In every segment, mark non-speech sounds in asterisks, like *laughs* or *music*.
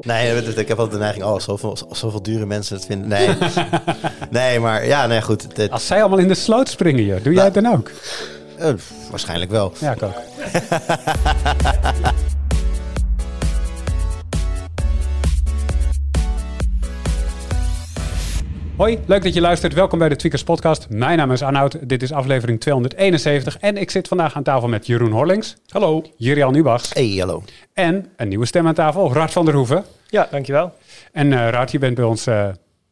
Nee, ik heb altijd de neiging, oh, zoveel, zoveel dure mensen het vinden. Nee, *laughs* nee maar ja, nee, goed. Dit, Als zij allemaal in de sloot springen, joh, doe jij het dan ook? eh, waarschijnlijk wel. Ja, ik ook. *laughs* Hoi, leuk dat je luistert. Welkom bij de Tweakers Podcast. Mijn naam is Arnoud. Dit is aflevering 271. En ik zit vandaag aan tafel met Jeroen Horlings. Hallo. Jurian Ubachs. Hey, hallo. En een nieuwe stem aan tafel, Rart van der Hoeven. Ja, dankjewel. En eh Rart, je bent bij ons eh,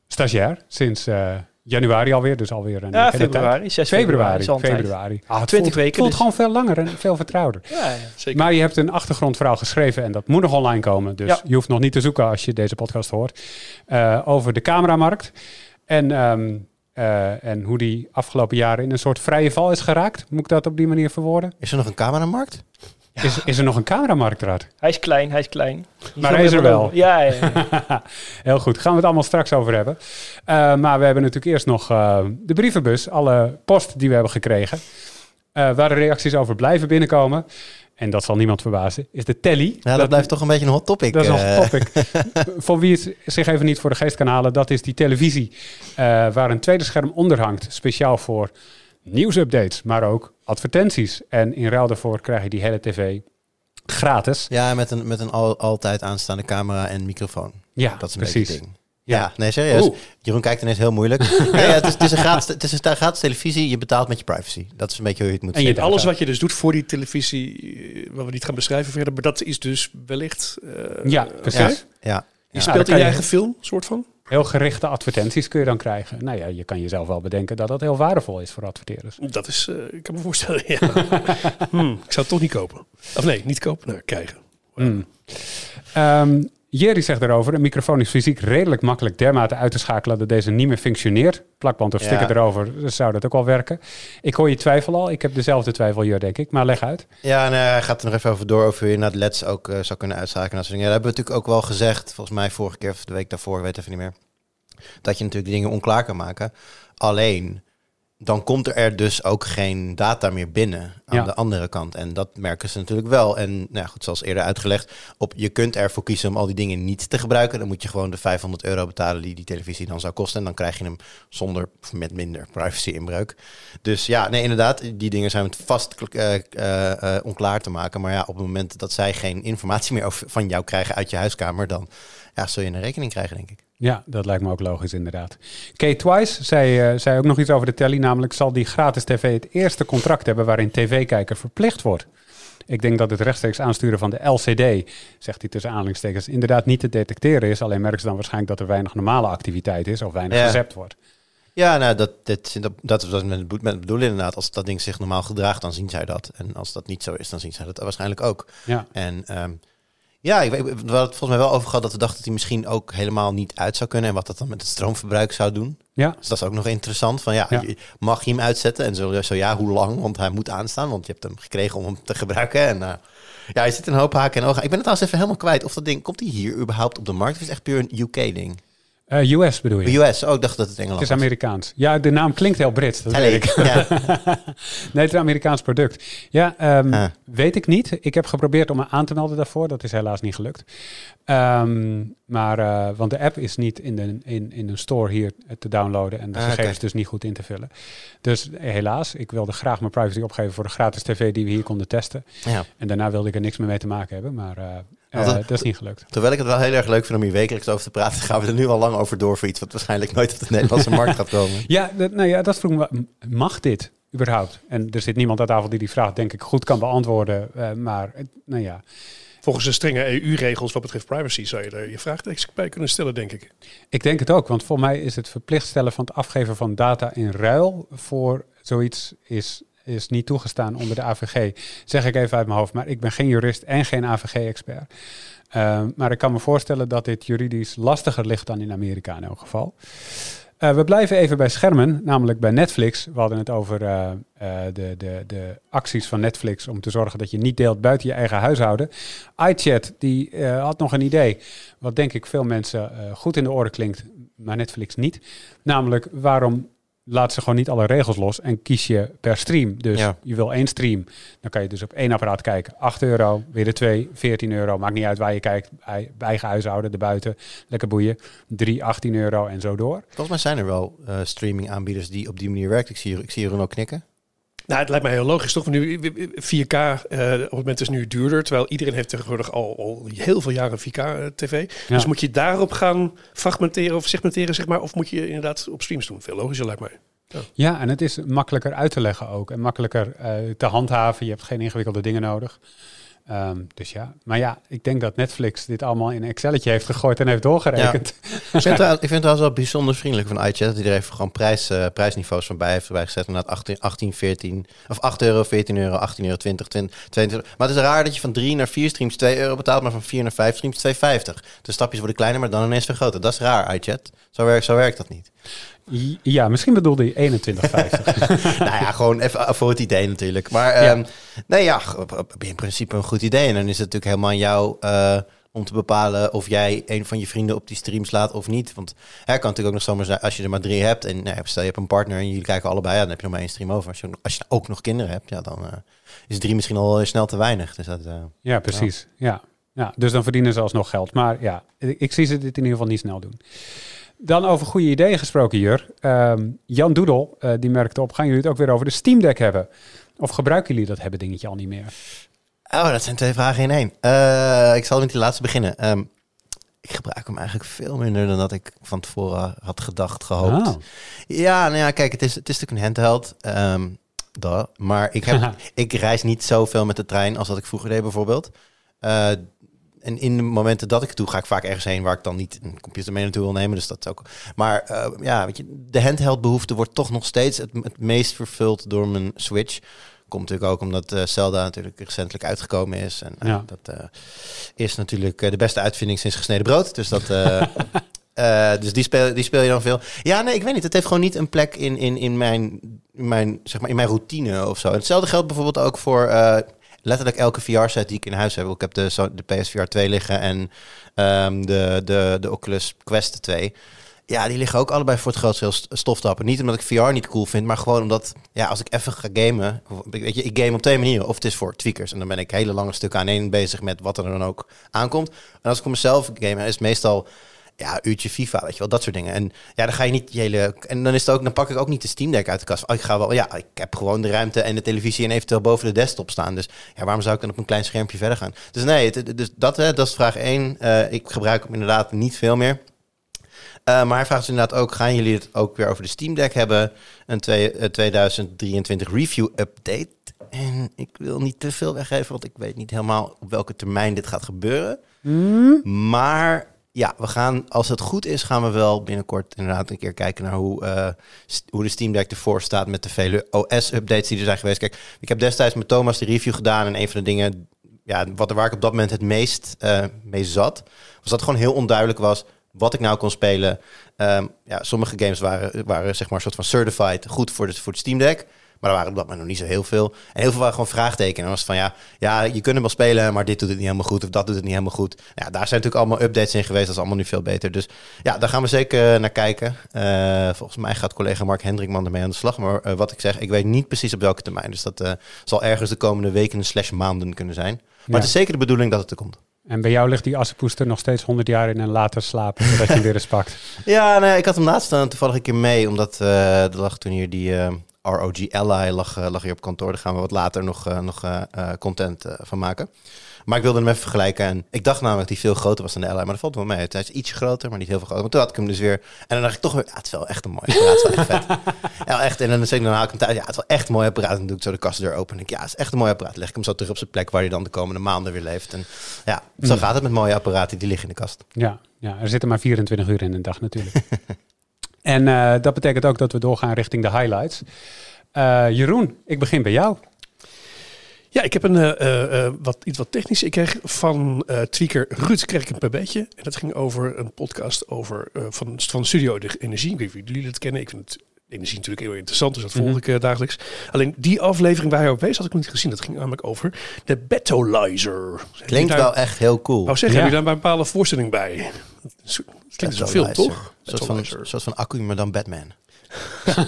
stagiair sinds eh, januari alweer. Dus alweer een Ja, hele februari. tijd. 6 Februari. tijd. februari. Ah, het 20 voelt, weken voelt dus. gewoon veel langer en veel vertrouwder. Ja, ja, zeker. Maar je hebt een achtergrondverhaal geschreven en dat moet nog online komen. Dus Ja. je hoeft nog niet te zoeken als je deze podcast hoort. eh, over de cameramarkt. En, ehm, eh, en hoe die afgelopen jaren in een soort vrije val is geraakt. Moet ik dat op die manier verwoorden? Is er nog een cameramarkt? Is, is er nog een cameramarkt, Rad? Hij is klein, hij is klein. Maar hij is er wel. Ja, ja, ja. *laughs* Heel goed, gaan we het allemaal straks over hebben. Eh, maar we hebben natuurlijk eerst nog eh, de brievenbus, alle post die we hebben gekregen. eh, waar de reacties over blijven binnenkomen. En dat zal niemand verbazen, is de telly. Ja, dat, blijft toch een beetje een hot topic. Dat is nog eh. een topic. *laughs* voor wie het zich even niet voor de geest kan halen, dat is die televisie eh, waar een tweede scherm onder hangt. Speciaal voor nieuwsupdates, maar ook advertenties. En in ruil daarvoor krijg je die hele tv gratis. Ja, met een, met een al, altijd aanstaande camera en microfoon. Ja, Dat is een precies. ding. Ja. Ja, nee, serieus. Oeh. Jeroen kijkt ineens heel moeilijk. *laughs* nee, ja, het, is, het, is een gratis, het is een gratis televisie. Je betaalt met je privacy. Dat is een beetje hoe je het moet En je data. Alles wat je dus doet voor die televisie, eh, wat we niet gaan beschrijven verder, maar dat is dus wellicht. eh, Ja, precies. Ja, ja. Je speelt in je je- eigen film, soort van. Heel gerichte advertenties kun je dan krijgen. Nou ja, je kan jezelf wel bedenken dat dat heel waardevol is voor adverteerders. Dat is, eh, ik kan me voorstellen. Ja. *laughs* Hmm, ik zou het toch niet kopen. Of nee, niet kopen, nou, krijgen. Mm. Ehm, Jerry zegt erover, een microfoon is fysiek redelijk makkelijk dermate uit te schakelen dat deze niet meer functioneert. Plakband of Ja. sticker erover, dus zou dat ook wel werken. Ik hoor je twijfel al, ik heb dezelfde twijfel hier denk ik, maar leg uit. Ja, en hij gaat er nog even over door over hoe je naar de LEDs ook eh, zou kunnen uitschakelen. en dat soort dingen. Ja, dat hebben we natuurlijk ook wel gezegd, volgens mij vorige keer of de week daarvoor, ik weet even niet meer. Dat je natuurlijk dingen onklaar kan maken. Alleen, dan komt er dus ook geen data meer binnen aan Ja. de andere kant. En dat merken ze natuurlijk wel. En nou ja, goed, zoals eerder uitgelegd, op, je kunt ervoor kiezen om al die dingen niet te gebruiken. Dan moet je gewoon de 500 euro betalen die die televisie dan zou kosten. En dan krijg je hem zonder of met minder privacy-inbreuk. Dus ja, nee, inderdaad, die dingen zijn vast eh, eh, eh, onklaar te maken. Maar ja, op het moment dat zij geen informatie meer over, van jou krijgen uit je huiskamer, dan ja, zul je een rekening krijgen, denk ik. Ja, dat lijkt me ook logisch inderdaad. Kate Twice zei, eh, zei ook nog iets over de telly, namelijk zal die gratis tv het eerste contract hebben waarin tv-kijker verplicht wordt. Ik denk dat het rechtstreeks aansturen van de LCD, zegt hij tussen aanhalingstekens, inderdaad niet te detecteren is. Alleen merken ze dan waarschijnlijk dat er weinig normale activiteit is of weinig Ja. gezept wordt. Ja, nou, dat, dat, dat, dat is wat met met het bedoelen inderdaad. Als dat ding zich normaal gedraagt, dan zien zij dat. En als dat niet zo is, dan zien zij dat waarschijnlijk ook. Ja. En ehm, ja, ik, we hadden het volgens mij wel over gehad dat we dachten dat hij misschien ook helemaal niet uit zou kunnen. En wat dat dan met het stroomverbruik zou doen. Ja, Dus dat is ook nog interessant. Van ja, mag je hem uitzetten? En zo, zo ja, hoe lang? Want hij moet aanstaan, want je hebt hem gekregen om hem te gebruiken. En eh, ja, je zit een hoop haken en ogen. Ik ben het trouwens even helemaal kwijt of dat ding, komt hij hier überhaupt op de markt? Of is het echt puur een UK-ding? Eh, US bedoel je? US, oh, ik dacht dat het Engeland Het is. Amerikaans. Ja, de naam klinkt heel Brits, dat Hello. weet ik. Ja. *laughs* nee, het is een Amerikaans product. Ja, ehm, Ah. weet ik niet. Ik heb geprobeerd om me aan te melden daarvoor. Dat is helaas niet gelukt. Ehm, maar, eh, want de app is niet in, de, in, in een store hier te downloaden en de Ah, gegevens dus niet goed in te vullen. Dus helaas, ik wilde graag mijn privacy opgeven voor de gratis tv die we hier konden testen. ja. En daarna wilde ik er niks meer mee te maken hebben, maar eh, Dat- dat is niet gelukt. Terwijl ik het wel heel erg leuk vind om hier wekelijks over te praten, gaan we er nu al lang over door voor iets wat waarschijnlijk nooit op de Nederlandse *laughs* markt gaat komen. Ja, dat, nou ja, dat vroeg me. Mag dit überhaupt? En er zit niemand aan tafel die die vraag, denk ik, goed kan beantwoorden. eh, maar, nou ja. Volgens de strenge EU-regels wat betreft privacy zou je er je vraagtekens bij kunnen stellen, denk ik. Ik denk het ook, want voor mij is het verplicht stellen van het afgeven van data in ruil voor zoiets is, is niet toegestaan onder de AVG. Zeg ik even uit mijn hoofd, maar ik ben geen jurist en geen AVG-expert. Eh, maar ik kan me voorstellen dat dit juridisch lastiger ligt dan in Amerika in elk geval. Eh, we blijven even bij schermen, namelijk bij Netflix. We hadden het over eh, eh, de, de, de acties van Netflix om te zorgen dat je niet deelt buiten je eigen huishouden. iChat, die had nog een idee, wat denk ik veel mensen goed in de oren klinkt, maar Netflix niet. Namelijk, waarom laat ze gewoon niet alle regels los en kies je per stream. Dus Ja. je wil één stream, dan kan je dus op één apparaat kijken. 8 euro, weer de 2, 14 euro. Maakt niet uit waar je kijkt, bij, eigen huishouden, erbuiten. Lekker boeien. 3, 18 euro en zo door. Volgens mij zijn er wel eh, streaming aanbieders die op die manier werken. Ik zie, ik zie ook knikken. Nou, het lijkt mij heel logisch, toch? Nu 4K eh, op het moment is nu duurder, terwijl iedereen heeft tegenwoordig al, al heel veel jaren 4K-tv. Ja. Dus moet je daarop gaan fragmenteren of segmenteren, zeg maar, of moet je inderdaad op streams doen? Veel logischer lijkt mij. Ja, en het is makkelijker uit te leggen ook. En makkelijker eh, te handhaven. Je hebt geen ingewikkelde dingen nodig. Ehm, dus ja, maar ja, ik denk dat Netflix dit allemaal in een Excelletje heeft gegooid en heeft doorgerekend. Ik vind, het, ik wel bijzonder vriendelijk van iChat dat hij er even gewoon prijs, eh, prijsniveaus van bij heeft bijgezet. Inderdaad 18, 18, 14 of 8 euro, 14 euro, 18 euro, 20, 20, 22. Maar het is raar dat je van 3 naar 4 streams 2 euro betaalt, maar van 4 naar 5 streams 2,50. De stapjes worden kleiner, maar dan ineens vergroten. Dat is raar, iChat. Zo werkt, zo werkt dat niet. Ja, misschien bedoelde je 21,50. *laughs* nou ja, gewoon even voor het idee natuurlijk. Maar Ja. ehm, nee, ja, in principe een goed idee. En dan is het natuurlijk helemaal aan jou eh, om te bepalen of jij een van je vrienden op die stream slaat of niet. Want hè, kan natuurlijk ook nog zomaar zijn, als je er maar drie hebt en nou, stel je hebt een partner en jullie kijken allebei, ja, dan heb je nog maar één stream over. Als je, als je ook nog kinderen hebt, ja, dan eh, is drie misschien al eh, snel te weinig. Dus dat, eh, ja, precies. Ja. Ja, dus dan verdienen ze alsnog geld. Maar ja, ik, ik zie ze dit in ieder geval niet snel doen. Dan over goede ideeën gesproken, Jur. Ehm, Jan Doedel, eh, die merkte op, gaan jullie het ook weer over de Steam Deck hebben? Of gebruiken jullie dat hebben dingetje al niet meer? Oh, dat zijn twee vragen in één. Eh, ik zal met die laatste beginnen. Ehm, ik gebruik hem eigenlijk veel minder dan dat ik van tevoren had gedacht, gehoopt. Ah. Ja, nou ja, kijk, het is, het is natuurlijk een handheld. duh. Maar ik, heb, *laughs* ik reis niet zoveel met de trein als dat ik vroeger deed bijvoorbeeld. Eh, en in de momenten dat ik het doe, ga ik vaak ergens heen waar ik dan niet een computer mee naartoe wil nemen. Dus dat is ook. Maar eh, ja, weet je, de handheld behoefte wordt toch nog steeds het, het meest vervuld door mijn Switch. Komt natuurlijk ook omdat eh, Zelda natuurlijk recentelijk uitgekomen is. En eh, Ja. dat is natuurlijk de beste uitvinding sinds gesneden brood. Dus dat. *laughs* dus die speel, die speel je dan veel. Ja, nee, ik weet niet. Het heeft gewoon niet een plek in, in, in, mijn, in, mijn, zeg maar, in mijn routine of zo. En hetzelfde geldt bijvoorbeeld ook voor letterlijk elke VR-set die ik in huis heb. Ik heb de, de PSVR 2 liggen en ehm, de, de, de Oculus Quest 2. Ja, die liggen ook allebei voor het grootste deel st- stof te happen. Niet omdat ik VR niet cool vind, maar gewoon omdat, ja, als ik even ga gamen, weet je, ik game op twee manieren. Of het is voor tweakers en dan ben ik hele lange stukken aan één bezig met wat er dan ook aankomt. En als ik voor mezelf game, is het meestal ja, uurtje FIFA, weet je wel, dat soort dingen. En ja, dan ga je niet je hele... En dan, is het ook, dan pak ik ook niet de Steam Deck uit de kast. Oh, ik ga wel, ja, ik heb gewoon de ruimte en de televisie en eventueel boven de desktop staan. Dus ja, waarom zou ik dan op een klein schermpje verder gaan? Dus nee, het, dus dat, hè, dat is vraag één. Eh, ik gebruik hem inderdaad niet veel meer. Eh, maar hij vraagt dus inderdaad ook, gaan jullie het ook weer over de Steam Deck hebben? Een twee- eh, 2023 review update. En ik wil niet te veel weggeven, want ik weet niet helemaal op welke termijn dit gaat gebeuren. Maar ja, we gaan, als het goed is, gaan we wel binnenkort inderdaad een keer kijken naar hoe, eh, hoe de Steam Deck ervoor staat met de vele OS-updates die er zijn geweest. Kijk, ik heb destijds met Thomas de review gedaan en een van de dingen, ja, wat waar ik op dat moment het meest eh, mee zat, was dat het gewoon heel onduidelijk was wat ik nou kon spelen. Ehm, ja, sommige games waren, waren zeg maar een soort van certified goed voor de, voor de Steam Deck. Maar er waren op dat moment nog niet zo heel veel. En heel veel waren gewoon vraagtekenen. En dan was het van ja, ja, je kunt hem wel spelen, maar dit doet het niet helemaal goed. Of dat doet het niet helemaal goed. Ja, daar zijn natuurlijk allemaal updates in geweest. Dat is allemaal nu veel beter. Dus ja, daar gaan we zeker naar kijken. Eh, volgens mij gaat collega Mark Hendrikman ermee aan de slag. Maar eh, wat ik zeg, ik weet niet precies op welke termijn. Dus dat eh, zal ergens de komende weken slash maanden kunnen zijn. Maar Ja. het is zeker de bedoeling dat het er komt. En bij jou ligt die assenpoester nog steeds 100 jaar in en later slapen, zodat je hem weer eens pakt. *laughs* Ja, nee, ik had hem laatst dan toevallig een keer mee, omdat eh er lag toen hier die eh, ROG Ally lag, eh, lag hier op kantoor. Daar gaan we wat later nog, eh, nog eh, content van maken. Maar ik wilde hem even vergelijken en ik dacht namelijk dat hij veel groter was dan de Ally, maar dat valt wel mee. Hij is iets groter, maar niet heel veel groter. Maar toen had ik hem dus weer en dan dacht ik toch weer, ja, het is wel echt een mooi apparaat, het is wel echt vet. *laughs* Ja, echt. En dan, zeg ik, dan haal ik hem thuis, ja, het is wel echt een mooi apparaat. En dan doe ik zo de kastdeur open en ik, ja, het is echt een mooi apparaat. Leg ik hem zo terug op zijn plek waar hij dan de komende maanden weer leeft. En ja, zo Mm. gaat het met mooie apparaten, die liggen in de kast. Ja, ja, er zitten maar 24 uur in een dag natuurlijk. *laughs* en eh, dat betekent ook dat we doorgaan richting de highlights. Eh, Jeroen, ik begin bij jou. Ja, ik heb een, eh, wat, iets wat technisch. Ik kreeg van eh tweaker Ruud kreeg ik een paar beetje. En dat ging over een podcast over, van, van Studio de Energie. Ik weet niet of jullie dat kennen. Ik vind het energie natuurlijk heel interessant, dus dat volg Mhm. ik eh, dagelijks. Alleen die aflevering waar hij op wees, had ik nog niet gezien. Dat ging namelijk over de Betolizer. Klinkt daar, wel echt heel cool. Ja. heb je daar een bepaalde voorstelling bij? Het klinkt als een film, toch? Een soort van, soort van accu, maar dan Batman. *laughs*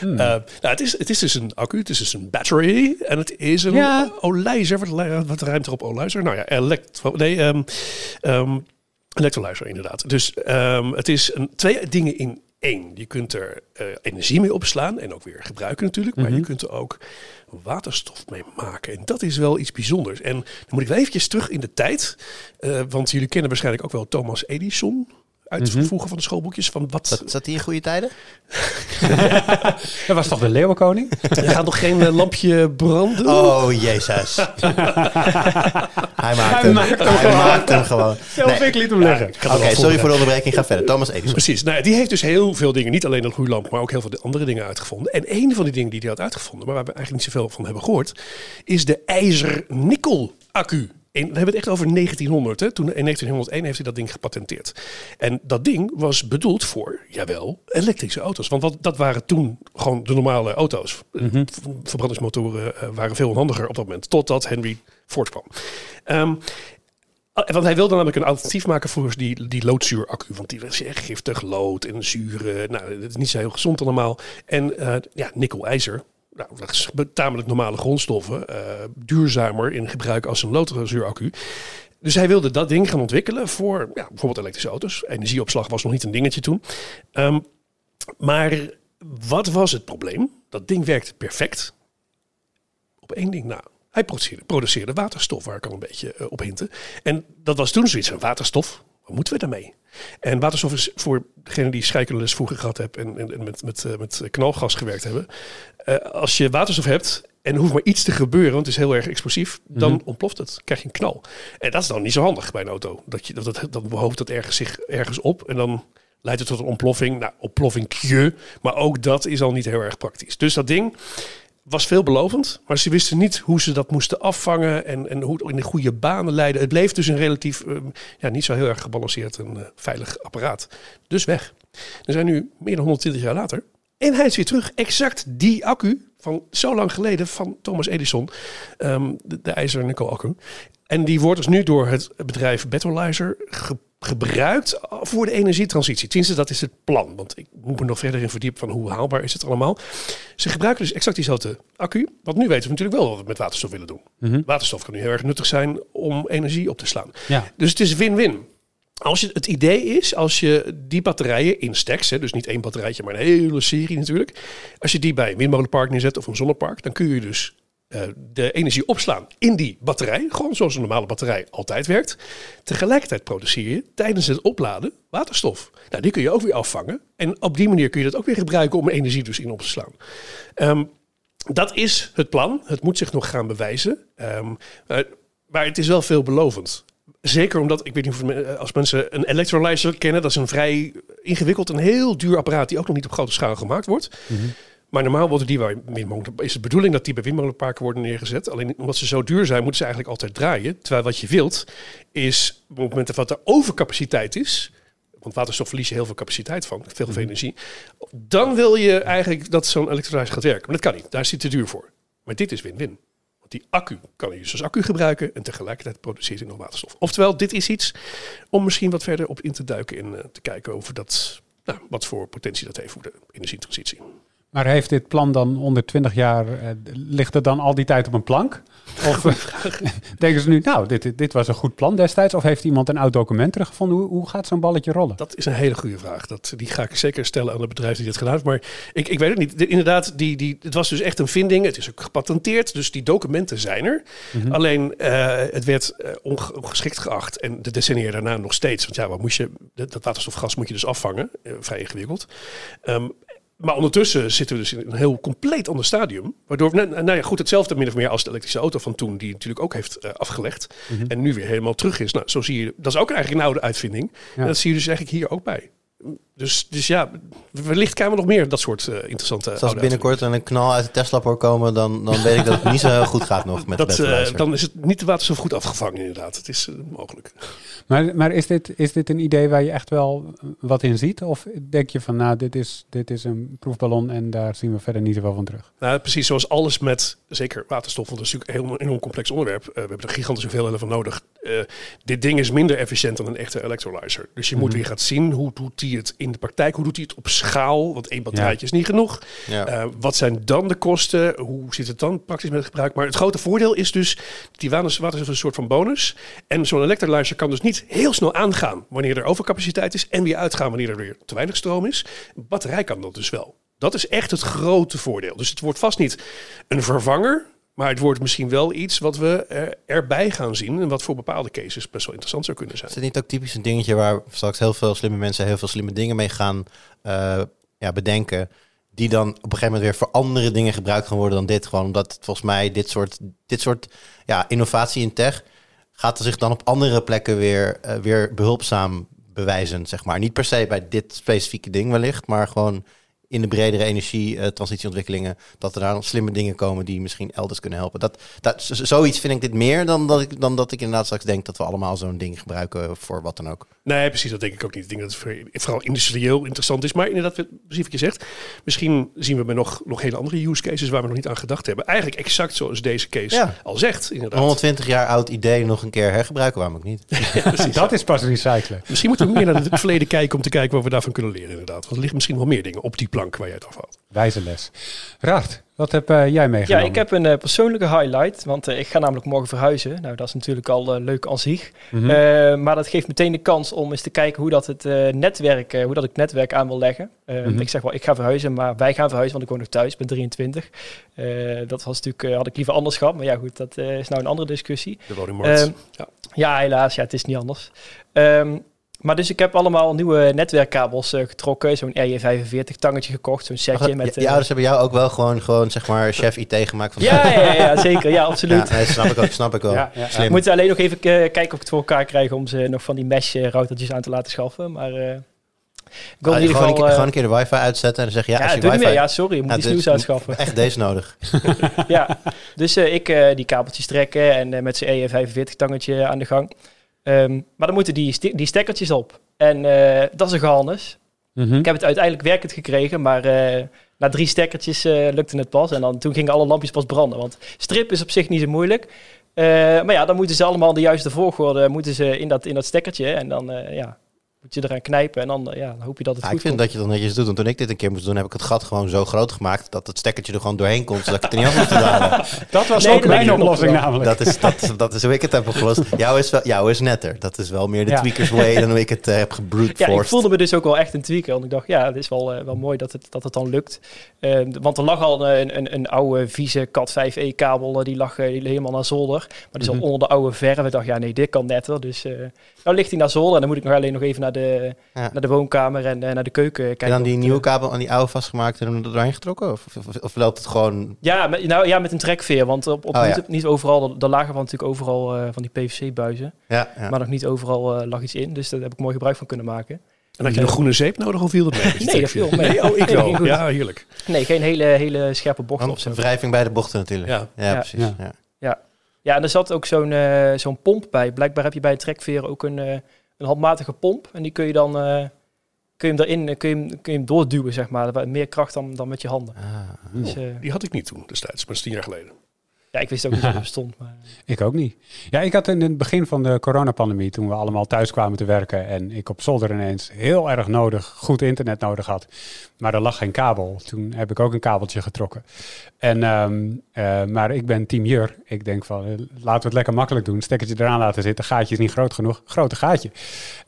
Hmm. Eh, nou, het, is, het is dus een accu, het is dus een battery en het is een Ja. olijzer. Wat, wat ruimt er op olijzer? Nou ja, elektro, nee, ehm ehm, elektrolyzer inderdaad. Dus ehm, het is een, twee dingen in één. Je kunt er eh, energie mee opslaan en ook weer gebruiken natuurlijk. Maar Mhm. je kunt er ook waterstof mee maken. En dat is wel iets bijzonders. En dan moet ik wel eventjes terug in de tijd. eh, want jullie kennen waarschijnlijk ook wel Thomas Edison. Uit Mhm. vroeger van de schoolboekjes. Van wat, Zat, zat die in goede tijden? *laughs* Dat was toch de leeuwenkoning? *laughs* er gaat nog geen eh, lampje branden? Oh, jezus. *laughs* hij maakt hem. maakt hem hij gewoon. maakt hem gewoon. Zelf Nee. ik liet hem kan Oké, sorry voor de onderbreking. Ga verder. Thomas Edison. Precies. Nou, die heeft dus heel veel dingen, niet alleen dat gloeilamp, maar ook heel veel andere dingen uitgevonden. En een van die dingen die hij had uitgevonden, maar waar we eigenlijk niet zoveel van hebben gehoord, is de ijzer-nikkel-accu. En we hebben het echt over 1900. Hè? Toen in 1901 heeft hij dat ding gepatenteerd. En dat ding was bedoeld voor, jawel, elektrische auto's. Want wat, dat waren toen gewoon de normale auto's. Mhm. Verbrandingsmotoren eh, waren veel handiger op dat moment, totdat Henry Ford kwam. Ah, Want hij wilde namelijk een alternatief maken voor die, die loodzuuraccu. Want die was echt giftig, lood en zuur. eh, Nou, dat is niet zo heel gezond allemaal. En eh, ja, nikkel-ijzer. Nou, dat is tamelijk normale grondstoffen. eh, duurzamer in gebruik als een loodzuuraccu. Dus hij wilde dat ding gaan ontwikkelen voor ja, bijvoorbeeld elektrische auto's. Energieopslag was nog niet een dingetje toen. Ehm, maar wat was het probleem? Dat ding werkte perfect. Op één ding na. Hij produceerde, waterstof, waar ik al een beetje eh, op hintte. En dat was toen zoiets van waterstof. Wat moeten we daarmee? En waterstof is voor degene die scheikundeles vroeger gehad heeft en, en, en met, met, eh, met knalgas gewerkt hebben. eh, als je waterstof hebt en er hoeft maar iets te gebeuren, want het is heel erg explosief, dan Mhm. ontploft het. Krijg je een knal. En dat is dan niet zo handig bij een auto. Dat je, dat, dat, dan behoopt dat ergens zich ergens op en dan leidt het tot een ontploffing. Nou, ontploffingje. Maar ook dat is al niet heel erg praktisch. Dus dat ding was veelbelovend, maar ze wisten niet hoe ze dat moesten afvangen en, en hoe het in de goede banen leiden. Het bleef dus een relatief, eh, ja, niet zo heel erg gebalanceerd en eh, veilig apparaat. Dus weg. We zijn nu meer dan 120 jaar later. En hij is weer terug. Exact die accu van zo lang geleden van Thomas Edison. ehm, de, de ijzer nikkel accu. En die wordt dus nu door het bedrijf Betrolyzer ge- gebruikt voor de energietransitie. Tenminste, dat is het plan. Want ik moet me nog verder in verdiepen van hoe haalbaar is het allemaal. Ze gebruiken dus exact diezelfde accu. Want nu weten we natuurlijk wel wat we met waterstof willen doen. Mhm. Waterstof kan nu heel erg nuttig zijn om energie op te slaan. Ja. Dus het is win-win. Als je, het idee is, als je die batterijen in stacks, hè, dus niet één batterijtje, maar een hele serie natuurlijk. Als je die bij een windmolenpark neerzet of een zonnepark, dan kun je dus eh, de energie opslaan in die batterij. Gewoon zoals een normale batterij altijd werkt. Tegelijkertijd produceer je tijdens het opladen waterstof. Nou, die kun je ook weer afvangen. En op die manier kun je dat ook weer gebruiken om energie dus in op te slaan. Ehm, dat is het plan. Het moet zich nog gaan bewijzen. Ehm, maar, maar het is wel veelbelovend. Zeker omdat, ik weet niet of eh, als mensen een electrolyzer kennen, dat is een vrij ingewikkeld en heel duur apparaat die ook nog niet op grote schaal gemaakt wordt. Mhm. Maar normaal worden die bij windmolen, is de bedoeling dat die bij windmolenparken worden neergezet. Alleen omdat ze zo duur zijn, moeten ze eigenlijk altijd draaien. Terwijl wat je wilt, is op het moment dat er overcapaciteit is, want waterstof verlies je heel veel capaciteit van, veel, veel energie. Dan wil je eigenlijk dat zo'n elektrolyzer gaat werken. Maar dat kan niet, daar is hij te duur voor. Maar dit is win-win. Want die accu kan je dus als accu gebruiken en tegelijkertijd produceert hij nog waterstof. Oftewel, dit is iets om misschien wat verder op in te duiken en eh, te kijken over dat, nou, wat voor potentie dat heeft voor de energietransitie. Maar heeft dit plan dan onder 20 jaar, eh, ligt het dan al die tijd op een plank? Of eh, *laughs* denken ze nu, nou, dit, dit was een goed plan destijds? Of heeft iemand een oud document teruggevonden? Hoe, hoe gaat zo'n balletje rollen? Dat is een hele goede vraag. Dat, die ga ik zeker stellen aan het bedrijf die dit gedaan heeft. Maar ik, ik weet het niet. De- inderdaad, die, die, het was dus echt een vinding. Het is ook gepatenteerd. Dus die documenten zijn er. Mhm. Alleen eh, het werd onge- ongeschikt geacht. En de decennia daarna nog steeds. Want ja, wat moest je, dat dat waterstofgas moet je dus afvangen. Vrij ingewikkeld. Ehm, maar ondertussen zitten we dus in een heel compleet ander stadium. Waardoor, nou, nou ja, goed, hetzelfde min of meer als de elektrische auto van toen, die natuurlijk ook heeft eh, afgelegd. Mhm. En nu weer helemaal terug is. Nou, zo zie je, dat is ook eigenlijk een oude uitvinding. Ja. En dat zie je dus eigenlijk hier ook bij. Dus, dus ja, wellicht krijgen we nog meer dat soort eh, interessante Dus als oude binnenkort een knal uit de Tesla hoor komen, dan, dan weet ik dat het niet zo heel goed gaat nog met dat, de eh, Betrolyzer. dan is het niet de waterstof goed afgevangen inderdaad. Het is eh, mogelijk. Maar, maar is, dit, is dit een idee waar je echt wel wat in ziet? Of denk je van, nou, dit is, dit is een proefballon en daar zien we verder niet zoveel van terug? Nou, precies zoals alles met, zeker waterstof, want dat is natuurlijk een heel enorm complex onderwerp. Eh, we hebben er gigantische hoeveelheden van nodig. Eh, dit ding is minder efficiënt dan een echte electrolyzer. Dus je moet Mhm. weer gaan zien hoe doet die het in in de praktijk? Hoe doet hij het op schaal? Want één batterijtje is niet genoeg. Ja. Eh, wat zijn dan de kosten? Hoe zit het dan praktisch met het gebruik? Maar het grote voordeel is dus, die water water is een soort van bonus. En zo'n electrolyzer kan dus niet heel snel aangaan wanneer er overcapaciteit is. En weer uitgaan wanneer er weer te weinig stroom is. Een batterij kan dat dus wel. Dat is echt het grote voordeel. Dus het wordt vast niet een vervanger. Maar het wordt misschien wel iets wat we er, erbij gaan zien. En wat voor bepaalde cases best wel interessant zou kunnen zijn. Is het niet ook typisch een dingetje waar straks heel veel slimme mensen heel veel slimme dingen mee gaan eh, ja, bedenken? Die dan op een gegeven moment weer voor andere dingen gebruikt gaan worden dan dit. Gewoon omdat volgens mij dit soort, dit soort ja, innovatie in tech gaat er zich dan op andere plekken weer, eh, weer behulpzaam bewijzen, zeg maar. Niet per se bij dit specifieke ding wellicht, maar gewoon in de bredere energie-transitieontwikkelingen, dat er daar dan slimme dingen komen die misschien elders kunnen helpen. Dat, dat, zoiets vind ik dit meer dan dat ik, dan dat ik inderdaad straks denk dat we allemaal zo'n ding gebruiken voor wat dan ook. Nee, precies, dat denk ik ook niet. Ik denk dat het voor- vooral industrieel interessant is. Maar inderdaad, wat- precies wat je zegt. Misschien zien we met nog, nog hele andere use cases waar we nog niet aan gedacht hebben. Eigenlijk exact zoals deze case Ja. al zegt, inderdaad. 120 jaar oud idee nog een keer hergebruiken, waarom ook niet? *laughs* Dat is pas recyclen. Misschien moeten we meer naar het verleden kijken om te kijken wat we daarvan kunnen leren, inderdaad. Want er liggen misschien wel meer dingen op die plank waar jij het afhaalt. Wijze les. Raad, wat heb eh, jij meegenomen? Ja, ik heb een eh, persoonlijke highlight, want eh, ik ga namelijk morgen verhuizen. Nou, dat is natuurlijk al leuk aan zich. Mhm. Eh, maar dat geeft meteen de kans om eens te kijken hoe dat het eh, netwerk, eh, hoe dat ik het netwerk aan wil leggen. Eh, Mhm. Ik zeg wel, ik ga verhuizen, maar wij gaan verhuizen, want ik woon nog thuis, ik ben 23. Eh, dat was natuurlijk, had ik liever anders gehad, maar ja goed, dat eh, is nou een andere discussie. De woningmarkt. Ehm, ja. Ja, helaas, ja, het is niet anders. Ehm, maar dus ik heb allemaal nieuwe netwerkkabels eh, getrokken, zo'n RJ45 tangetje gekocht, zo'n setje Je, met... je eh, ouders hebben jou ook wel gewoon, gewoon zeg maar, chef IT gemaakt van ja, ja, ja, ja, zeker, ja, *laughs* absoluut. Ja, nee, snap ik ook, snap ik wel. Ja, Slim. moet alleen nog even eh, kijken of ik het voor elkaar krijg om ze nog van die mesh-routertjes aan te laten schaffen. Maar ik wil Ah, in ieder gewoon, een gewoon een keer de wifi uitzetten en dan zeg je, ja, ja, als je doe niet wifi... meer. Ja, sorry, je moet iets nieuws aanschaffen. Echt deze nodig. *laughs* ja, dus ik die kabeltjes trekken en met zijn EE45-tangetje aan de gang. Ehm, maar dan moeten die, die stekkertjes op. En eh, dat is een gehannes. Mhm. Ik heb het uiteindelijk werkend gekregen, maar eh, na drie stekkertjes eh, lukte het pas. En dan, toen gingen alle lampjes pas branden. Want strip is op zich niet zo moeilijk. Maar ja, dan moeten ze allemaal de juiste volgorde moeten ze in, dat, in dat stekkertje. En dan ja, moet je eraan knijpen en dan, eh, ja, dan hoop je dat het Ja, goed ik vind komt. dat je dat netjes doet. Want toen ik dit een keer moest doen, heb ik het gat gewoon zo groot gemaakt dat het stekkertje er gewoon doorheen komt, zodat ik het er niet af hoef te halen. *laughs* Dat was Nee, ook mijn oplossing namelijk. Dat is, dat, is- dat is hoe ik het heb opgelost. Jouw is, wel, jouw is netter. Dat is wel meer de Ja. tweakers way dan hoe ik het eh, heb gebrute Ja, ik forced. voelde me dus ook wel echt een tweaker. Want ik dacht, ja, het is wel, eh, wel mooi dat het, dat het dan lukt. Eh, want er lag al een, een, een oude vieze Cat 5e kabel. die lag helemaal naar zolder. Maar die zat Mhm. onder de oude verf. Ik dacht, ja, nee, dit kan netter. Dus eh nou ligt hij naar zolder. En dan moet ik nog alleen nog even naar de, Ja. naar de woonkamer en eh, naar de keuken kijken. En dan die nieuwe kabel aan die oude vastgemaakt en hem er doorheen getrokken? Of, of, of loopt het gewoon... Ja, met, nou, ja, met een trekveer. Want op, op Oh, niet, ja. niet overal, er lagen van natuurlijk overal eh, van die PVC-buizen. Ja, ja. Maar nog niet overal eh, lag iets in. Dus daar heb ik mooi gebruik van kunnen maken. En had je nog groene zeep nodig of viel dat mee? *laughs* Nee, dat viel mee. Nee, oh, ik Nee, wel. Ja, heerlijk. Nee, geen hele, hele scherpe bochten of Want zo. wrijving bij de bochten natuurlijk. Ja. Ja, Ja. precies. Ja. Ja. Ja, en er zat ook zo'n zo'n pomp bij. Blijkbaar heb je bij een trekveer ook een, eh, een handmatige pomp. En die kun je dan eh, kun je hem erin, eh, kun je hem, kun je hem doorduwen, zeg maar. Wat Meer kracht dan, dan met je handen. Ah. Dus, eh, Die had ik niet toen destijds, maar dat is tien jaar geleden. Ja, ik wist ook niet dat het *laughs* bestond. Maar, Ik ook niet. Ja, ik had in het begin van de coronapandemie, toen we allemaal thuis kwamen te werken en ik op zolder ineens heel erg nodig, goed internet nodig had. Maar er lag geen kabel. Toen heb ik ook een kabeltje getrokken. En, ehm, eh, maar ik ben team Jur. Ik denk van, eh, laten we het lekker makkelijk doen. Stekkertje eraan laten zitten. Gaatje is niet groot genoeg. Grote gaatje.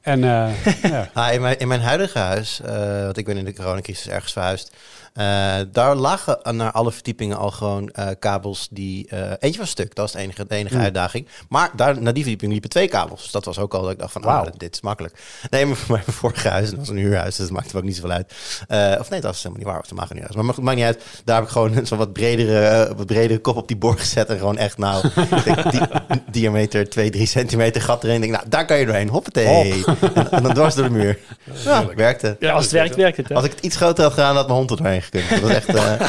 En eh, *laughs* ja. Ah, in, mijn, in mijn huidige huis, eh, want ik ben in de coronacrisis ergens verhuisd, eh, daar lagen naar alle verdiepingen al gewoon eh, kabels die... eh, eentje was stuk, dat was de enige, de enige Hmm. uitdaging. Maar daar, naar die verdieping liepen twee kabels. Dus dat was ook al dat ik dacht van, ah, dit is makkelijk. Nee, maar voor *laughs* mijn vorige huis, dat was een huurhuis, dus dat maakte ook niet zoveel uit. Of nee, dat was helemaal niet waar, was een mager huurhuis. Maar het maakt niet uit, daar heb ik gewoon *laughs* zo'n wat bredere, wat bredere kop op die boord gezet en gewoon echt nou, *laughs* denk, di diameter 2, 3 centimeter gat erin. Denk, nou, daar kan je doorheen, hoppatee. En, en dan dwars door de muur. Ja, werkte. ja, als het werkt, werkt het. Hè? Als ik het iets groter had gedaan, had mijn hond er doorheen gekund. Dat was echt... eh,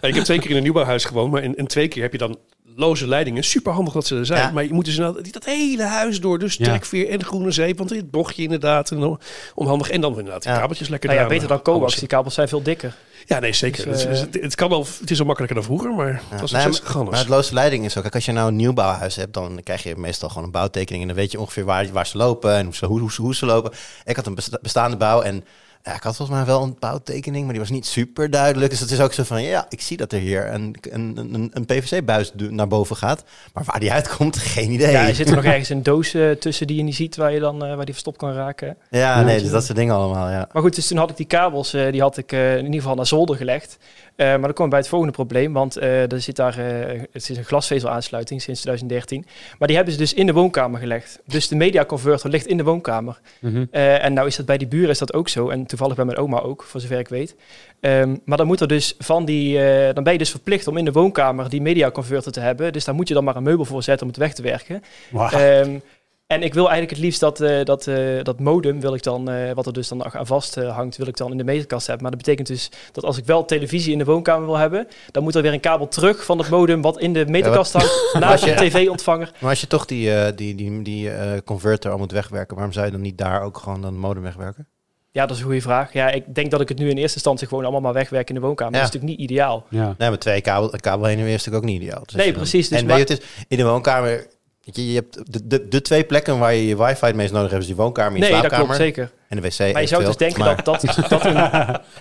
Ja, *laughs* ik heb twee keer in een nieuwbouwhuis gewoond, maar in, in twee keer heb je dan loze leidingen. Super handig dat ze er zijn. Ja. Maar je moet dus inderdaad dat hele huis door. Dus Ja. trekveer en groene zeep. Want dit bochtje inderdaad. En dan- onhandig. En dan inderdaad die Ja. kabeltjes lekker Nou ja, beter dan coax. Die kabels zijn veel dikker. Ja, nee, zeker. Dus, het, is- eh, het, het kan wel, het is al makkelijker dan vroeger, maar het was Nee, nog maar, het loze leiding is ook... Kijk, als je nou een nieuwbouwhuis hebt, dan krijg je meestal gewoon een bouwtekening. En dan weet je ongeveer waar, waar ze lopen en hoe ze, hoe, hoe, ze- hoe ze lopen. Ik had een besta- bestaande bouw en ja, ik had volgens mij wel een bouwtekening, maar die was niet super duidelijk. Dus het is ook zo van, ja, ik zie dat er hier een, een, een, een PVC-buis naar boven gaat. Maar waar die uitkomt, *laughs* geen idee. Ja, er zit er nog ergens een doos eh, tussen die je niet ziet waar je dan eh, waar die verstopt kan raken. Ja, nee, dus dat soort dingen allemaal, ja. Maar goed, dus toen had ik die kabels, eh, die had ik eh, in ieder geval naar zolder gelegd. Eh, maar dan kom ik bij het volgende probleem, want eh, er zit daar, eh, het is een glasvezelaansluiting sinds 2013. Maar die hebben ze dus in de woonkamer gelegd. Dus de media converter ligt in de woonkamer. Mhm. Eh, en nou is dat bij die buren is dat ook zo. En toevallig bij mijn oma ook, voor zover ik weet. Ehm, maar dan moet er dus van die, eh, dan ben je dus verplicht om in de woonkamer die media converter te hebben. Dus daar moet je dan maar een meubel voor zetten om het weg te werken. Ehm, en ik wil eigenlijk het liefst dat, eh, dat, eh, dat modem, wil ik dan, wat er dus dan aan vast hangt, wil ik dan in de meterkast hebben. Maar dat betekent dus dat als ik wel televisie in de woonkamer wil hebben, dan moet er weer een kabel terug van het modem wat in de meterkast hangt, *laughs* de je- tv-ontvanger. Maar als je toch die, die, die, die converter al moet wegwerken, waarom zou je dan niet daar ook gewoon dan modem wegwerken? Ja, dat is een goede vraag. Ja, ik denk dat ik het nu in eerste instantie gewoon allemaal maar wegwerk in de woonkamer. Ja. Dat is natuurlijk niet ideaal. ja. Nee, met twee kabel, kabel heen en weer is natuurlijk ook niet ideaal. Dus Nee, dan- precies, dus en maar- weet je, het is in de woonkamer, je, je hebt de, de, de twee plekken waar je je wifi het meest nodig hebt, is die woonkamer en je Nee, dat slaapkamer. klopt zeker. En de wc. Maar je zou dus denken maar, dat, dat, dat *laughs* een,